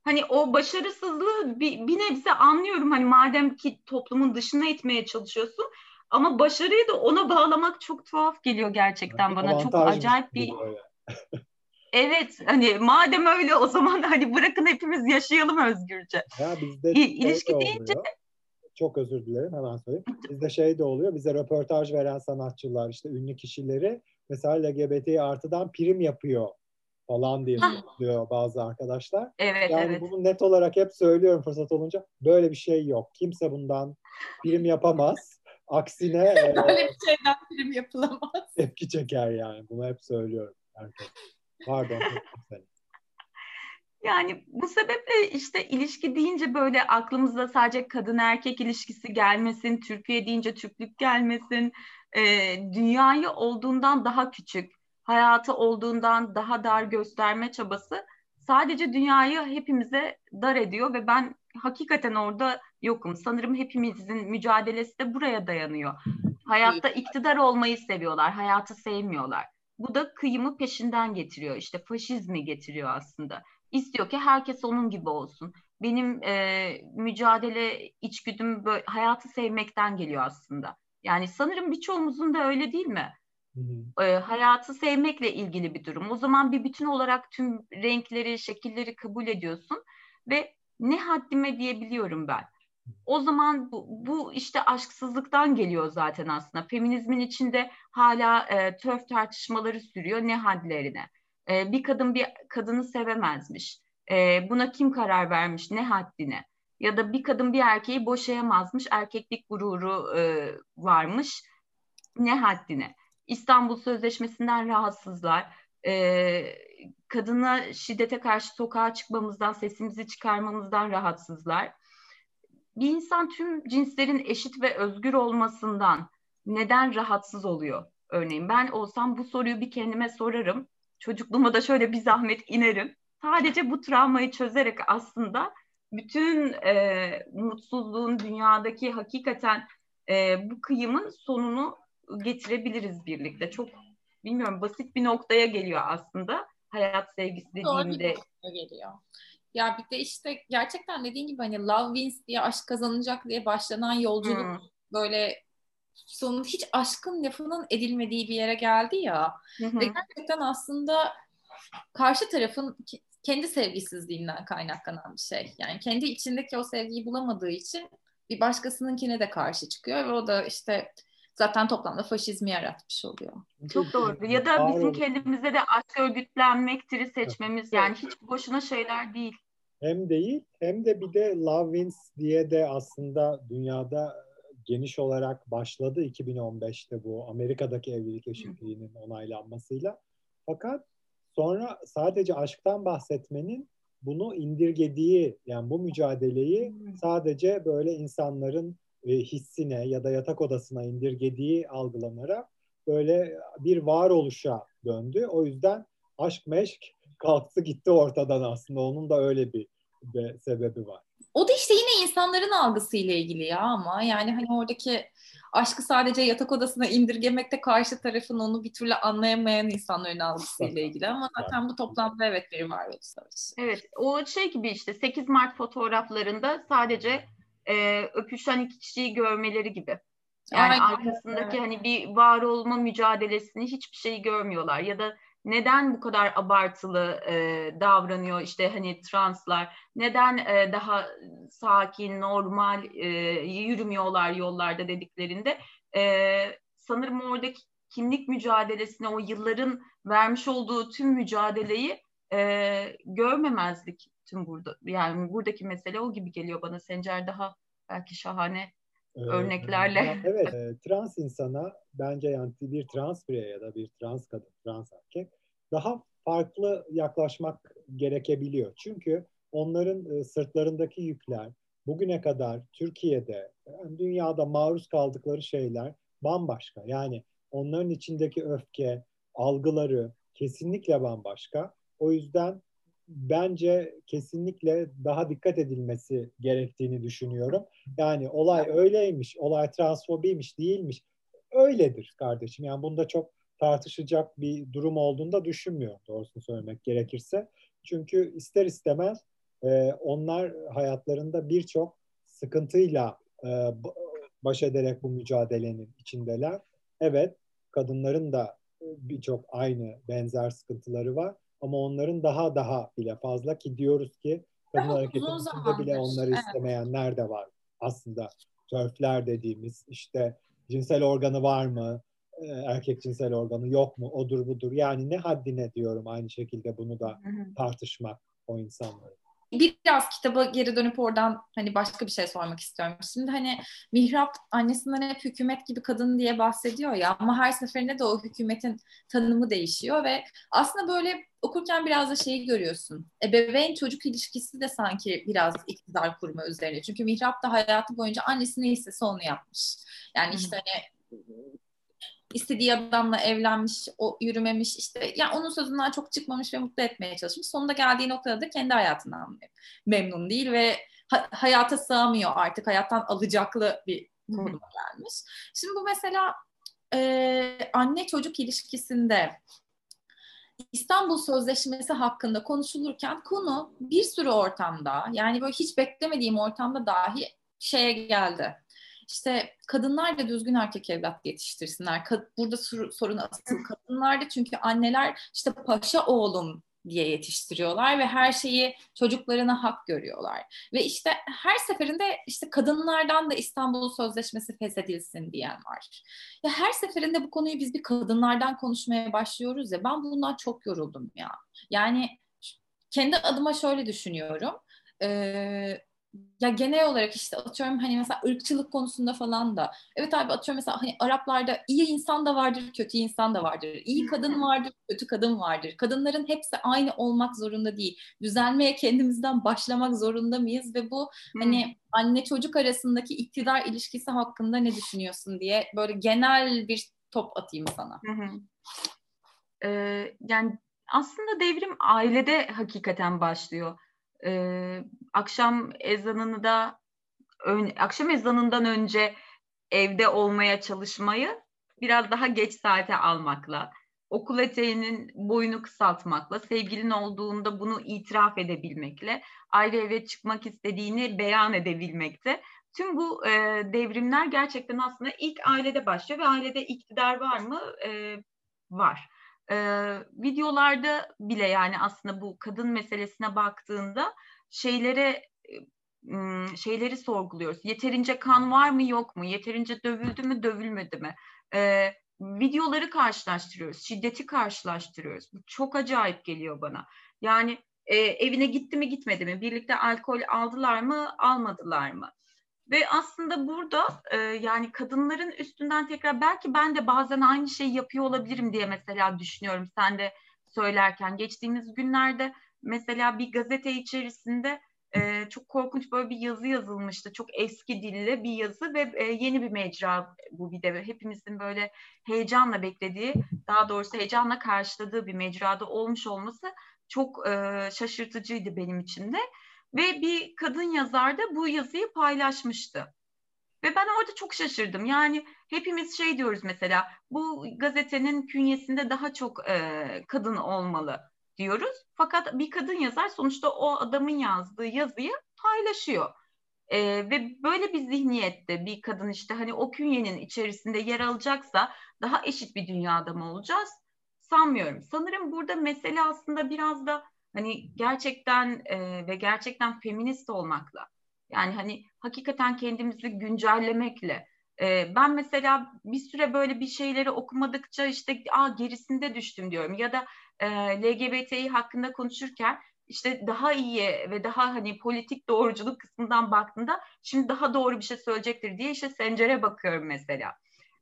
Hani o başarısızlığı bir, bir nebze anlıyorum. Hani madem ki toplumun dışına itmeye çalışıyorsun ama başarıyı da ona bağlamak çok tuhaf geliyor gerçekten yani bana. Çok acayip bir Evet hani madem öyle o zaman hani bırakın hepimiz yaşayalım özgürce. Ya bizde İ- ilişki deyince çok özür dilerim hemen söyleyeyim. Bizde şey de oluyor. Bize röportaj veren sanatçılar işte ünlü kişileri mesela LGBT artıdan prim yapıyor falan diye söylüyor bazı arkadaşlar. Evet, yani evet. bunu net olarak hep söylüyorum fırsat olunca. Böyle bir şey yok. Kimse bundan prim yapamaz. Aksine böyle bir şeyden prim yapılamaz. Tepki çeker yani. Bunu hep söylüyorum. Herkes. Pardon. Yani bu sebeple işte ilişki deyince böyle aklımızda sadece kadın erkek ilişkisi gelmesin, Türkiye deyince Türklük gelmesin, e, dünyayı olduğundan daha küçük, hayatı olduğundan daha dar gösterme çabası sadece dünyayı hepimize dar ediyor ve ben hakikaten orada yokum. Sanırım hepimizin mücadelesi de buraya dayanıyor. Hayatta iktidar olmayı seviyorlar, hayatı sevmiyorlar. Bu da kıyımı peşinden getiriyor. İşte faşizmi getiriyor aslında istiyor ki herkes onun gibi olsun. Benim e, mücadele içgüdüm böyle, hayatı sevmekten geliyor aslında. Yani sanırım birçoğumuzun da öyle değil mi? Hı hı. E, hayatı sevmekle ilgili bir durum. O zaman bir bütün olarak tüm renkleri, şekilleri kabul ediyorsun ve ne haddime diyebiliyorum ben. O zaman bu, bu işte aşksızlıktan geliyor zaten aslında. Feminizmin içinde hala e, törf tartışmaları sürüyor ne hadlerine. E, bir kadın bir kadını sevemezmiş. E, buna kim karar vermiş, ne haddine? Ya da bir kadın bir erkeği boşayamazmış, erkeklik gururu e, varmış, ne haddine? İstanbul Sözleşmesi'nden rahatsızlar. E, kadına şiddete karşı sokağa çıkmamızdan, sesimizi çıkarmamızdan rahatsızlar. Bir insan tüm cinslerin eşit ve özgür olmasından neden rahatsız oluyor? Örneğin ben olsam bu soruyu bir kendime sorarım çocukluğuma da şöyle bir zahmet inerim. Sadece bu travmayı çözerek aslında bütün e, mutsuzluğun dünyadaki hakikaten e, bu kıyımın sonunu getirebiliriz birlikte. Çok bilmiyorum basit bir noktaya geliyor aslında hayat sevgisi dediğimde. Doğru geliyor. Ya bir de işte gerçekten dediğin gibi hani love wins diye aşk kazanacak diye başlanan yolculuk hmm. böyle sonun hiç aşkın lafının edilmediği bir yere geldi ya. Hı hı. Ve gerçekten aslında karşı tarafın kendi sevgisizliğinden kaynaklanan bir şey. Yani kendi içindeki o sevgiyi bulamadığı için bir başkasınınkine de karşı çıkıyor ve o da işte zaten toplamda faşizmi yaratmış oluyor. Çok doğru. Ya da bizim kendimize de aşk örgütlenmektir seçmemiz yani hiç boşuna şeyler değil. Hem değil hem de bir de Love Wins diye de aslında dünyada geniş olarak başladı 2015'te bu Amerika'daki evlilik eşitliğinin onaylanmasıyla. Fakat sonra sadece aşktan bahsetmenin bunu indirgediği yani bu mücadeleyi sadece böyle insanların e, hissine ya da yatak odasına indirgediği algılanarak böyle bir varoluşa döndü. O yüzden aşk meşk kalktı gitti ortadan aslında. Onun da öyle bir, bir sebebi var o da işte yine insanların algısıyla ilgili ya ama yani hani oradaki aşkı sadece yatak odasına indirgemekte karşı tarafın onu bir türlü anlayamayan insanların algısıyla ilgili ama zaten bu toplamda evet bir varoluş savaşı. Evet o şey gibi işte 8 Mart fotoğraflarında sadece e, öpüşen iki kişiyi görmeleri gibi. Yani Aynen. arkasındaki evet. hani bir var olma mücadelesini hiçbir şey görmüyorlar ya da neden bu kadar abartılı e, davranıyor işte hani translar neden e, daha sakin normal e, yürümüyorlar yollarda dediklerinde e, sanırım oradaki kimlik mücadelesine o yılların vermiş olduğu tüm mücadeleyi e, görmemezlik tüm burada yani buradaki mesele o gibi geliyor bana Sencer daha belki şahane ee, örneklerle. Evet, e, trans insana bence yani bir trans birey ya da bir trans kadın, trans erkek daha farklı yaklaşmak gerekebiliyor. Çünkü onların e, sırtlarındaki yükler bugüne kadar Türkiye'de, dünyada maruz kaldıkları şeyler bambaşka. Yani onların içindeki öfke, algıları kesinlikle bambaşka. O yüzden bence kesinlikle daha dikkat edilmesi gerektiğini düşünüyorum. Yani olay öyleymiş, olay transfobiymiş, değilmiş. Öyledir kardeşim. Yani bunda çok tartışacak bir durum olduğunu da düşünmüyorum doğrusunu söylemek gerekirse. Çünkü ister istemez e, onlar hayatlarında birçok sıkıntıyla e, baş ederek bu mücadelenin içindeler. Evet, kadınların da birçok aynı benzer sıkıntıları var ama onların daha daha bile fazla ki diyoruz ki kadın hareketinin içinde bile onları evet. istemeyenler de var. Aslında törfler dediğimiz işte cinsel organı var mı? E, erkek cinsel organı yok mu? Odur budur. Yani ne haddine diyorum aynı şekilde bunu da tartışmak o insanları biraz kitaba geri dönüp oradan hani başka bir şey sormak istiyorum. Şimdi hani Mihrap annesinden hep hükümet gibi kadın diye bahsediyor ya ama her seferinde de o hükümetin tanımı değişiyor ve aslında böyle okurken biraz da şeyi görüyorsun. Ebeveyn çocuk ilişkisi de sanki biraz iktidar kurma üzerine. Çünkü Mihrap da hayatı boyunca annesi ne istese onu yapmış. Yani işte hani istediği adamla evlenmiş, o yürümemiş işte yani onun sözünden çok çıkmamış ve mutlu etmeye çalışmış. Sonunda geldiği noktada da kendi hayatından memnun değil ve ha- hayata sığamıyor artık. Hayattan alacaklı bir konuma gelmiş. Şimdi bu mesela e, anne çocuk ilişkisinde İstanbul Sözleşmesi hakkında konuşulurken konu bir sürü ortamda yani böyle hiç beklemediğim ortamda dahi şeye geldi işte kadınlar da düzgün erkek evlat yetiştirsinler. burada sorun asıl kadınlarda çünkü anneler işte paşa oğlum diye yetiştiriyorlar ve her şeyi çocuklarına hak görüyorlar. Ve işte her seferinde işte kadınlardan da İstanbul Sözleşmesi feshedilsin diyen var. Ya her seferinde bu konuyu biz bir kadınlardan konuşmaya başlıyoruz ya ben bundan çok yoruldum ya. Yani kendi adıma şöyle düşünüyorum. Ee, ya genel olarak işte atıyorum hani mesela ırkçılık konusunda falan da. Evet abi atıyorum mesela hani Araplarda iyi insan da vardır kötü insan da vardır. İyi kadın vardır kötü kadın vardır. Kadınların hepsi aynı olmak zorunda değil. Düzelmeye kendimizden başlamak zorunda mıyız ve bu hani anne çocuk arasındaki iktidar ilişkisi hakkında ne düşünüyorsun diye böyle genel bir top atayım sana. Ee, yani aslında devrim ailede hakikaten başlıyor e, akşam ezanını da ön, akşam ezanından önce evde olmaya çalışmayı biraz daha geç saate almakla, okul eteğinin boyunu kısaltmakla, sevgilin olduğunda bunu itiraf edebilmekle, ayrı eve çıkmak istediğini beyan edebilmekte. Tüm bu e, devrimler gerçekten aslında ilk ailede başlıyor ve ailede iktidar var mı? E, var e, videolarda bile yani aslında bu kadın meselesine baktığında şeylere şeyleri sorguluyoruz. Yeterince kan var mı yok mu? Yeterince dövüldü mü dövülmedi mi? E, videoları karşılaştırıyoruz. Şiddeti karşılaştırıyoruz. Bu çok acayip geliyor bana. Yani e, evine gitti mi gitmedi mi? Birlikte alkol aldılar mı almadılar mı? Ve aslında burada e, yani kadınların üstünden tekrar belki ben de bazen aynı şeyi yapıyor olabilirim diye mesela düşünüyorum sen de söylerken. Geçtiğimiz günlerde mesela bir gazete içerisinde e, çok korkunç böyle bir yazı yazılmıştı. Çok eski dilli bir yazı ve e, yeni bir mecra bu bir de hepimizin böyle heyecanla beklediği, daha doğrusu heyecanla karşıladığı bir mecrada olmuş olması çok e, şaşırtıcıydı benim için de. Ve bir kadın yazar da bu yazıyı paylaşmıştı. Ve ben orada çok şaşırdım. Yani hepimiz şey diyoruz mesela bu gazetenin künyesinde daha çok e, kadın olmalı diyoruz. Fakat bir kadın yazar sonuçta o adamın yazdığı yazıyı paylaşıyor. E, ve böyle bir zihniyette bir kadın işte hani o künyenin içerisinde yer alacaksa daha eşit bir dünyada mı olacağız? Sanmıyorum. Sanırım burada mesele aslında biraz da hani gerçekten e, ve gerçekten feminist olmakla yani hani hakikaten kendimizi güncellemekle e, ben mesela bir süre böyle bir şeyleri okumadıkça işte Aa, gerisinde düştüm diyorum ya da e, LGBTİ hakkında konuşurken işte daha iyi ve daha hani politik doğruculuk kısmından baktığında şimdi daha doğru bir şey söyleyecektir diye işte Sencer'e bakıyorum mesela.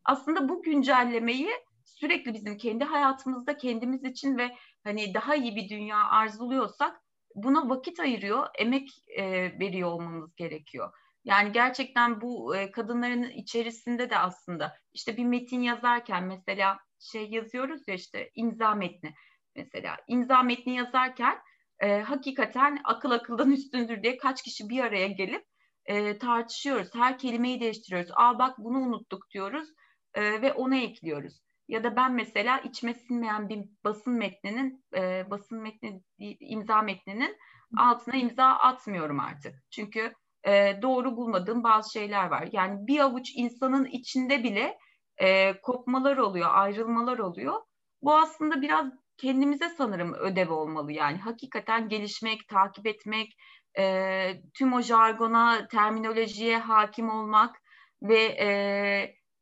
Aslında bu güncellemeyi sürekli bizim kendi hayatımızda kendimiz için ve hani daha iyi bir dünya arzuluyorsak buna vakit ayırıyor, emek e, veriyor olmamız gerekiyor. Yani gerçekten bu e, kadınların içerisinde de aslında işte bir metin yazarken mesela şey yazıyoruz ya işte imza metni mesela imza metni yazarken e, hakikaten akıl akıldan üstündür diye kaç kişi bir araya gelip e, tartışıyoruz. Her kelimeyi değiştiriyoruz. Aa bak bunu unuttuk diyoruz e, ve ona ekliyoruz. Ya da ben mesela içime sinmeyen bir basın metninin, e, basın metni, imza metninin altına imza atmıyorum artık. Çünkü e, doğru bulmadığım bazı şeyler var. Yani bir avuç insanın içinde bile e, kopmalar oluyor, ayrılmalar oluyor. Bu aslında biraz kendimize sanırım ödev olmalı yani. Hakikaten gelişmek, takip etmek, e, tüm o jargona, terminolojiye hakim olmak ve e,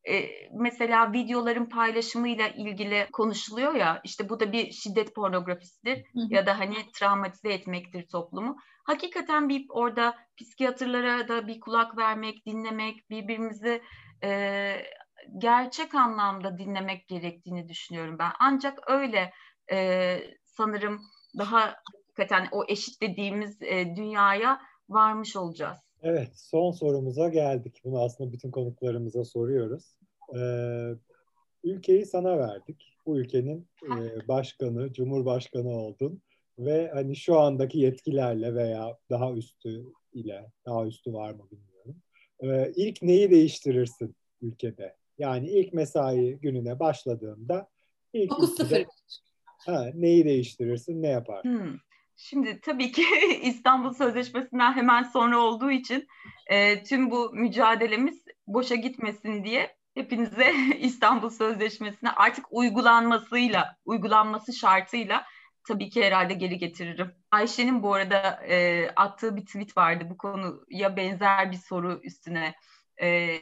e, mesela videoların paylaşımıyla ilgili konuşuluyor ya işte bu da bir şiddet pornografisidir ya da hani travmatize etmektir toplumu. Hakikaten bir orada psikiyatrlara da bir kulak vermek, dinlemek, birbirimizi e, gerçek anlamda dinlemek gerektiğini düşünüyorum ben. Ancak öyle e, sanırım daha hakikaten o eşit dediğimiz e, dünyaya varmış olacağız. Evet, son sorumuza geldik. Bunu aslında bütün konuklarımıza soruyoruz. Ee, ülkeyi sana verdik. Bu ülkenin e, başkanı, cumhurbaşkanı oldun ve hani şu andaki yetkilerle veya daha üstü ile, daha üstü var mı bilmiyorum. Ee, ilk neyi değiştirirsin ülkede? Yani ilk mesai gününe başladığında ilk 9-0. Ha, neyi değiştirirsin, ne yapar? Hmm. Şimdi tabii ki İstanbul Sözleşmesi'nden hemen sonra olduğu için e, tüm bu mücadelemiz boşa gitmesin diye hepinize İstanbul Sözleşmesi'ne artık uygulanmasıyla, uygulanması şartıyla tabii ki herhalde geri getiririm. Ayşe'nin bu arada e, attığı bir tweet vardı bu konuya benzer bir soru üstüne. E,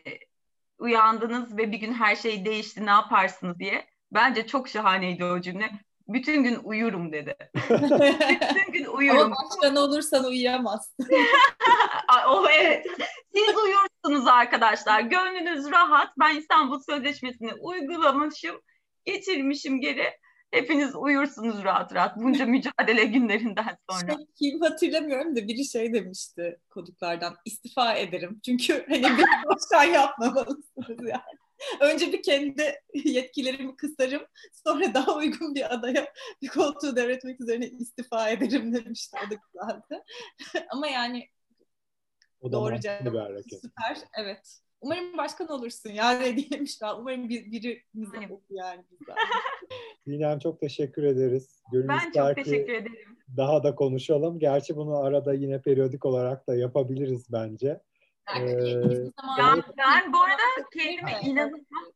uyandınız ve bir gün her şey değişti ne yaparsınız diye. Bence çok şahaneydi o cümle bütün gün uyurum dedi. bütün gün uyurum. Ama başkan olursan uyuyamazsın. o evet. Siz uyursunuz arkadaşlar. Gönlünüz rahat. Ben İstanbul Sözleşmesi'ni uygulamışım. Geçirmişim geri. Hepiniz uyursunuz rahat rahat bunca mücadele günlerinden sonra. Şey, kim hatırlamıyorum da biri şey demişti koduklardan istifa ederim. Çünkü hani bir başkan yapmamalısınız yani. Önce bir kendi yetkilerimi kısarım. Sonra daha uygun bir adaya bir koltuğu devretmek üzerine istifa ederim demişti. O da güzeldi. Ama yani o da doğru cevap. Süper. Evet. Umarım başkan olursun ya ne diyeyim işte. Umarım bir, biri bize yani güzel. Sinem çok teşekkür ederiz. Gönül ben çok teşekkür ederim. Daha da konuşalım. Gerçi bunu arada yine periyodik olarak da yapabiliriz bence. Ee, ya ben bu arada kendime inanılmaz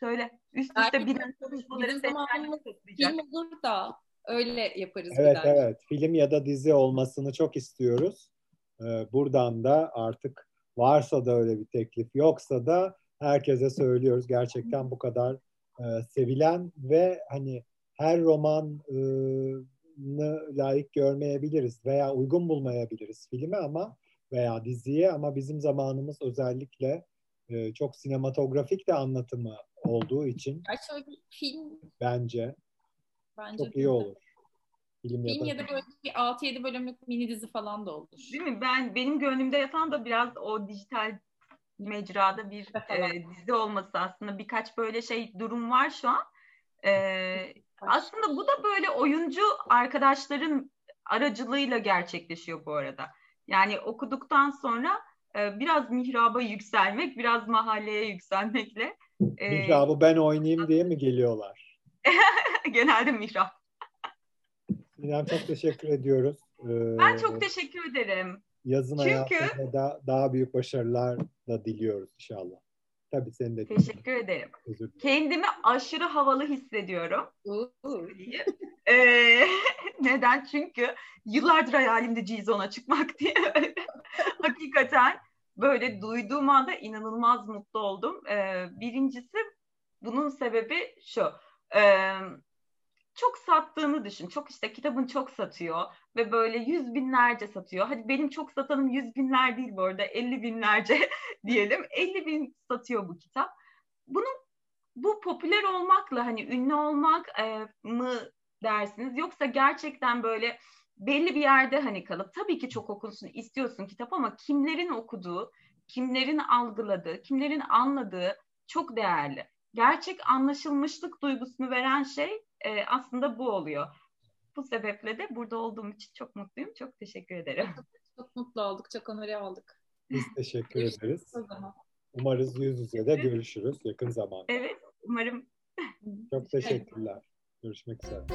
söyle. Üst üste bir bizim zamanımız film olur da öyle yaparız. Evet evet. Film ya da dizi olmasını çok istiyoruz. Ee, buradan da artık varsa da öyle bir teklif yoksa da herkese söylüyoruz. Gerçekten bu kadar e, sevilen ve hani her romanı layık görmeyebiliriz veya uygun bulmayabiliriz filmi ama veya diziye ama bizim zamanımız özellikle e, çok sinematografik de anlatımı olduğu için film bence, bence çok iyi olur. Film, film ya da böyle bir 6-7 bölümlük mini dizi falan da olur. Değil mi? Ben benim gönlümde yatan da biraz o dijital mecrada bir e, dizi olması aslında birkaç böyle şey durum var şu an. E, aslında bu da böyle oyuncu arkadaşların aracılığıyla gerçekleşiyor bu arada. Yani okuduktan sonra e, biraz mihraba yükselmek, biraz mahalleye yükselmekle. E, Mihrabı ben oynayayım diye mi geliyorlar? Genelde mihrap. İrem çok teşekkür ediyoruz. Ee, ben çok teşekkür ederim. Yazın Çünkü... hayatında da daha büyük başarılar da diliyoruz inşallah. Tabii senin de. Teşekkür ederim. Kendimi aşırı havalı hissediyorum. ee, neden? Çünkü yıllardır hayalimde G-Zone'a çıkmak diye. Hakikaten böyle duyduğum anda inanılmaz mutlu oldum. Ee, birincisi bunun sebebi şu. Ee, çok sattığını düşün. Çok işte kitabın çok satıyor ve böyle yüz binlerce satıyor. Hadi benim çok satanım yüz binler değil bu arada elli binlerce diyelim. Elli bin satıyor bu kitap. Bunun bu popüler olmakla hani ünlü olmak e, mı dersiniz yoksa gerçekten böyle belli bir yerde hani kalıp tabii ki çok okunsun istiyorsun kitap ama kimlerin okuduğu, kimlerin algıladığı, kimlerin anladığı çok değerli. Gerçek anlaşılmışlık duygusunu veren şey e, aslında bu oluyor. Bu sebeple de burada olduğum için çok mutluyum. Çok teşekkür ederim. Çok mutlu olduk. Çok onore aldık. Biz teşekkür ederiz. Umarız yüz yüze de görüşürüz yakın zamanda. Evet, umarım. Çok teşekkürler. Görüşmek üzere.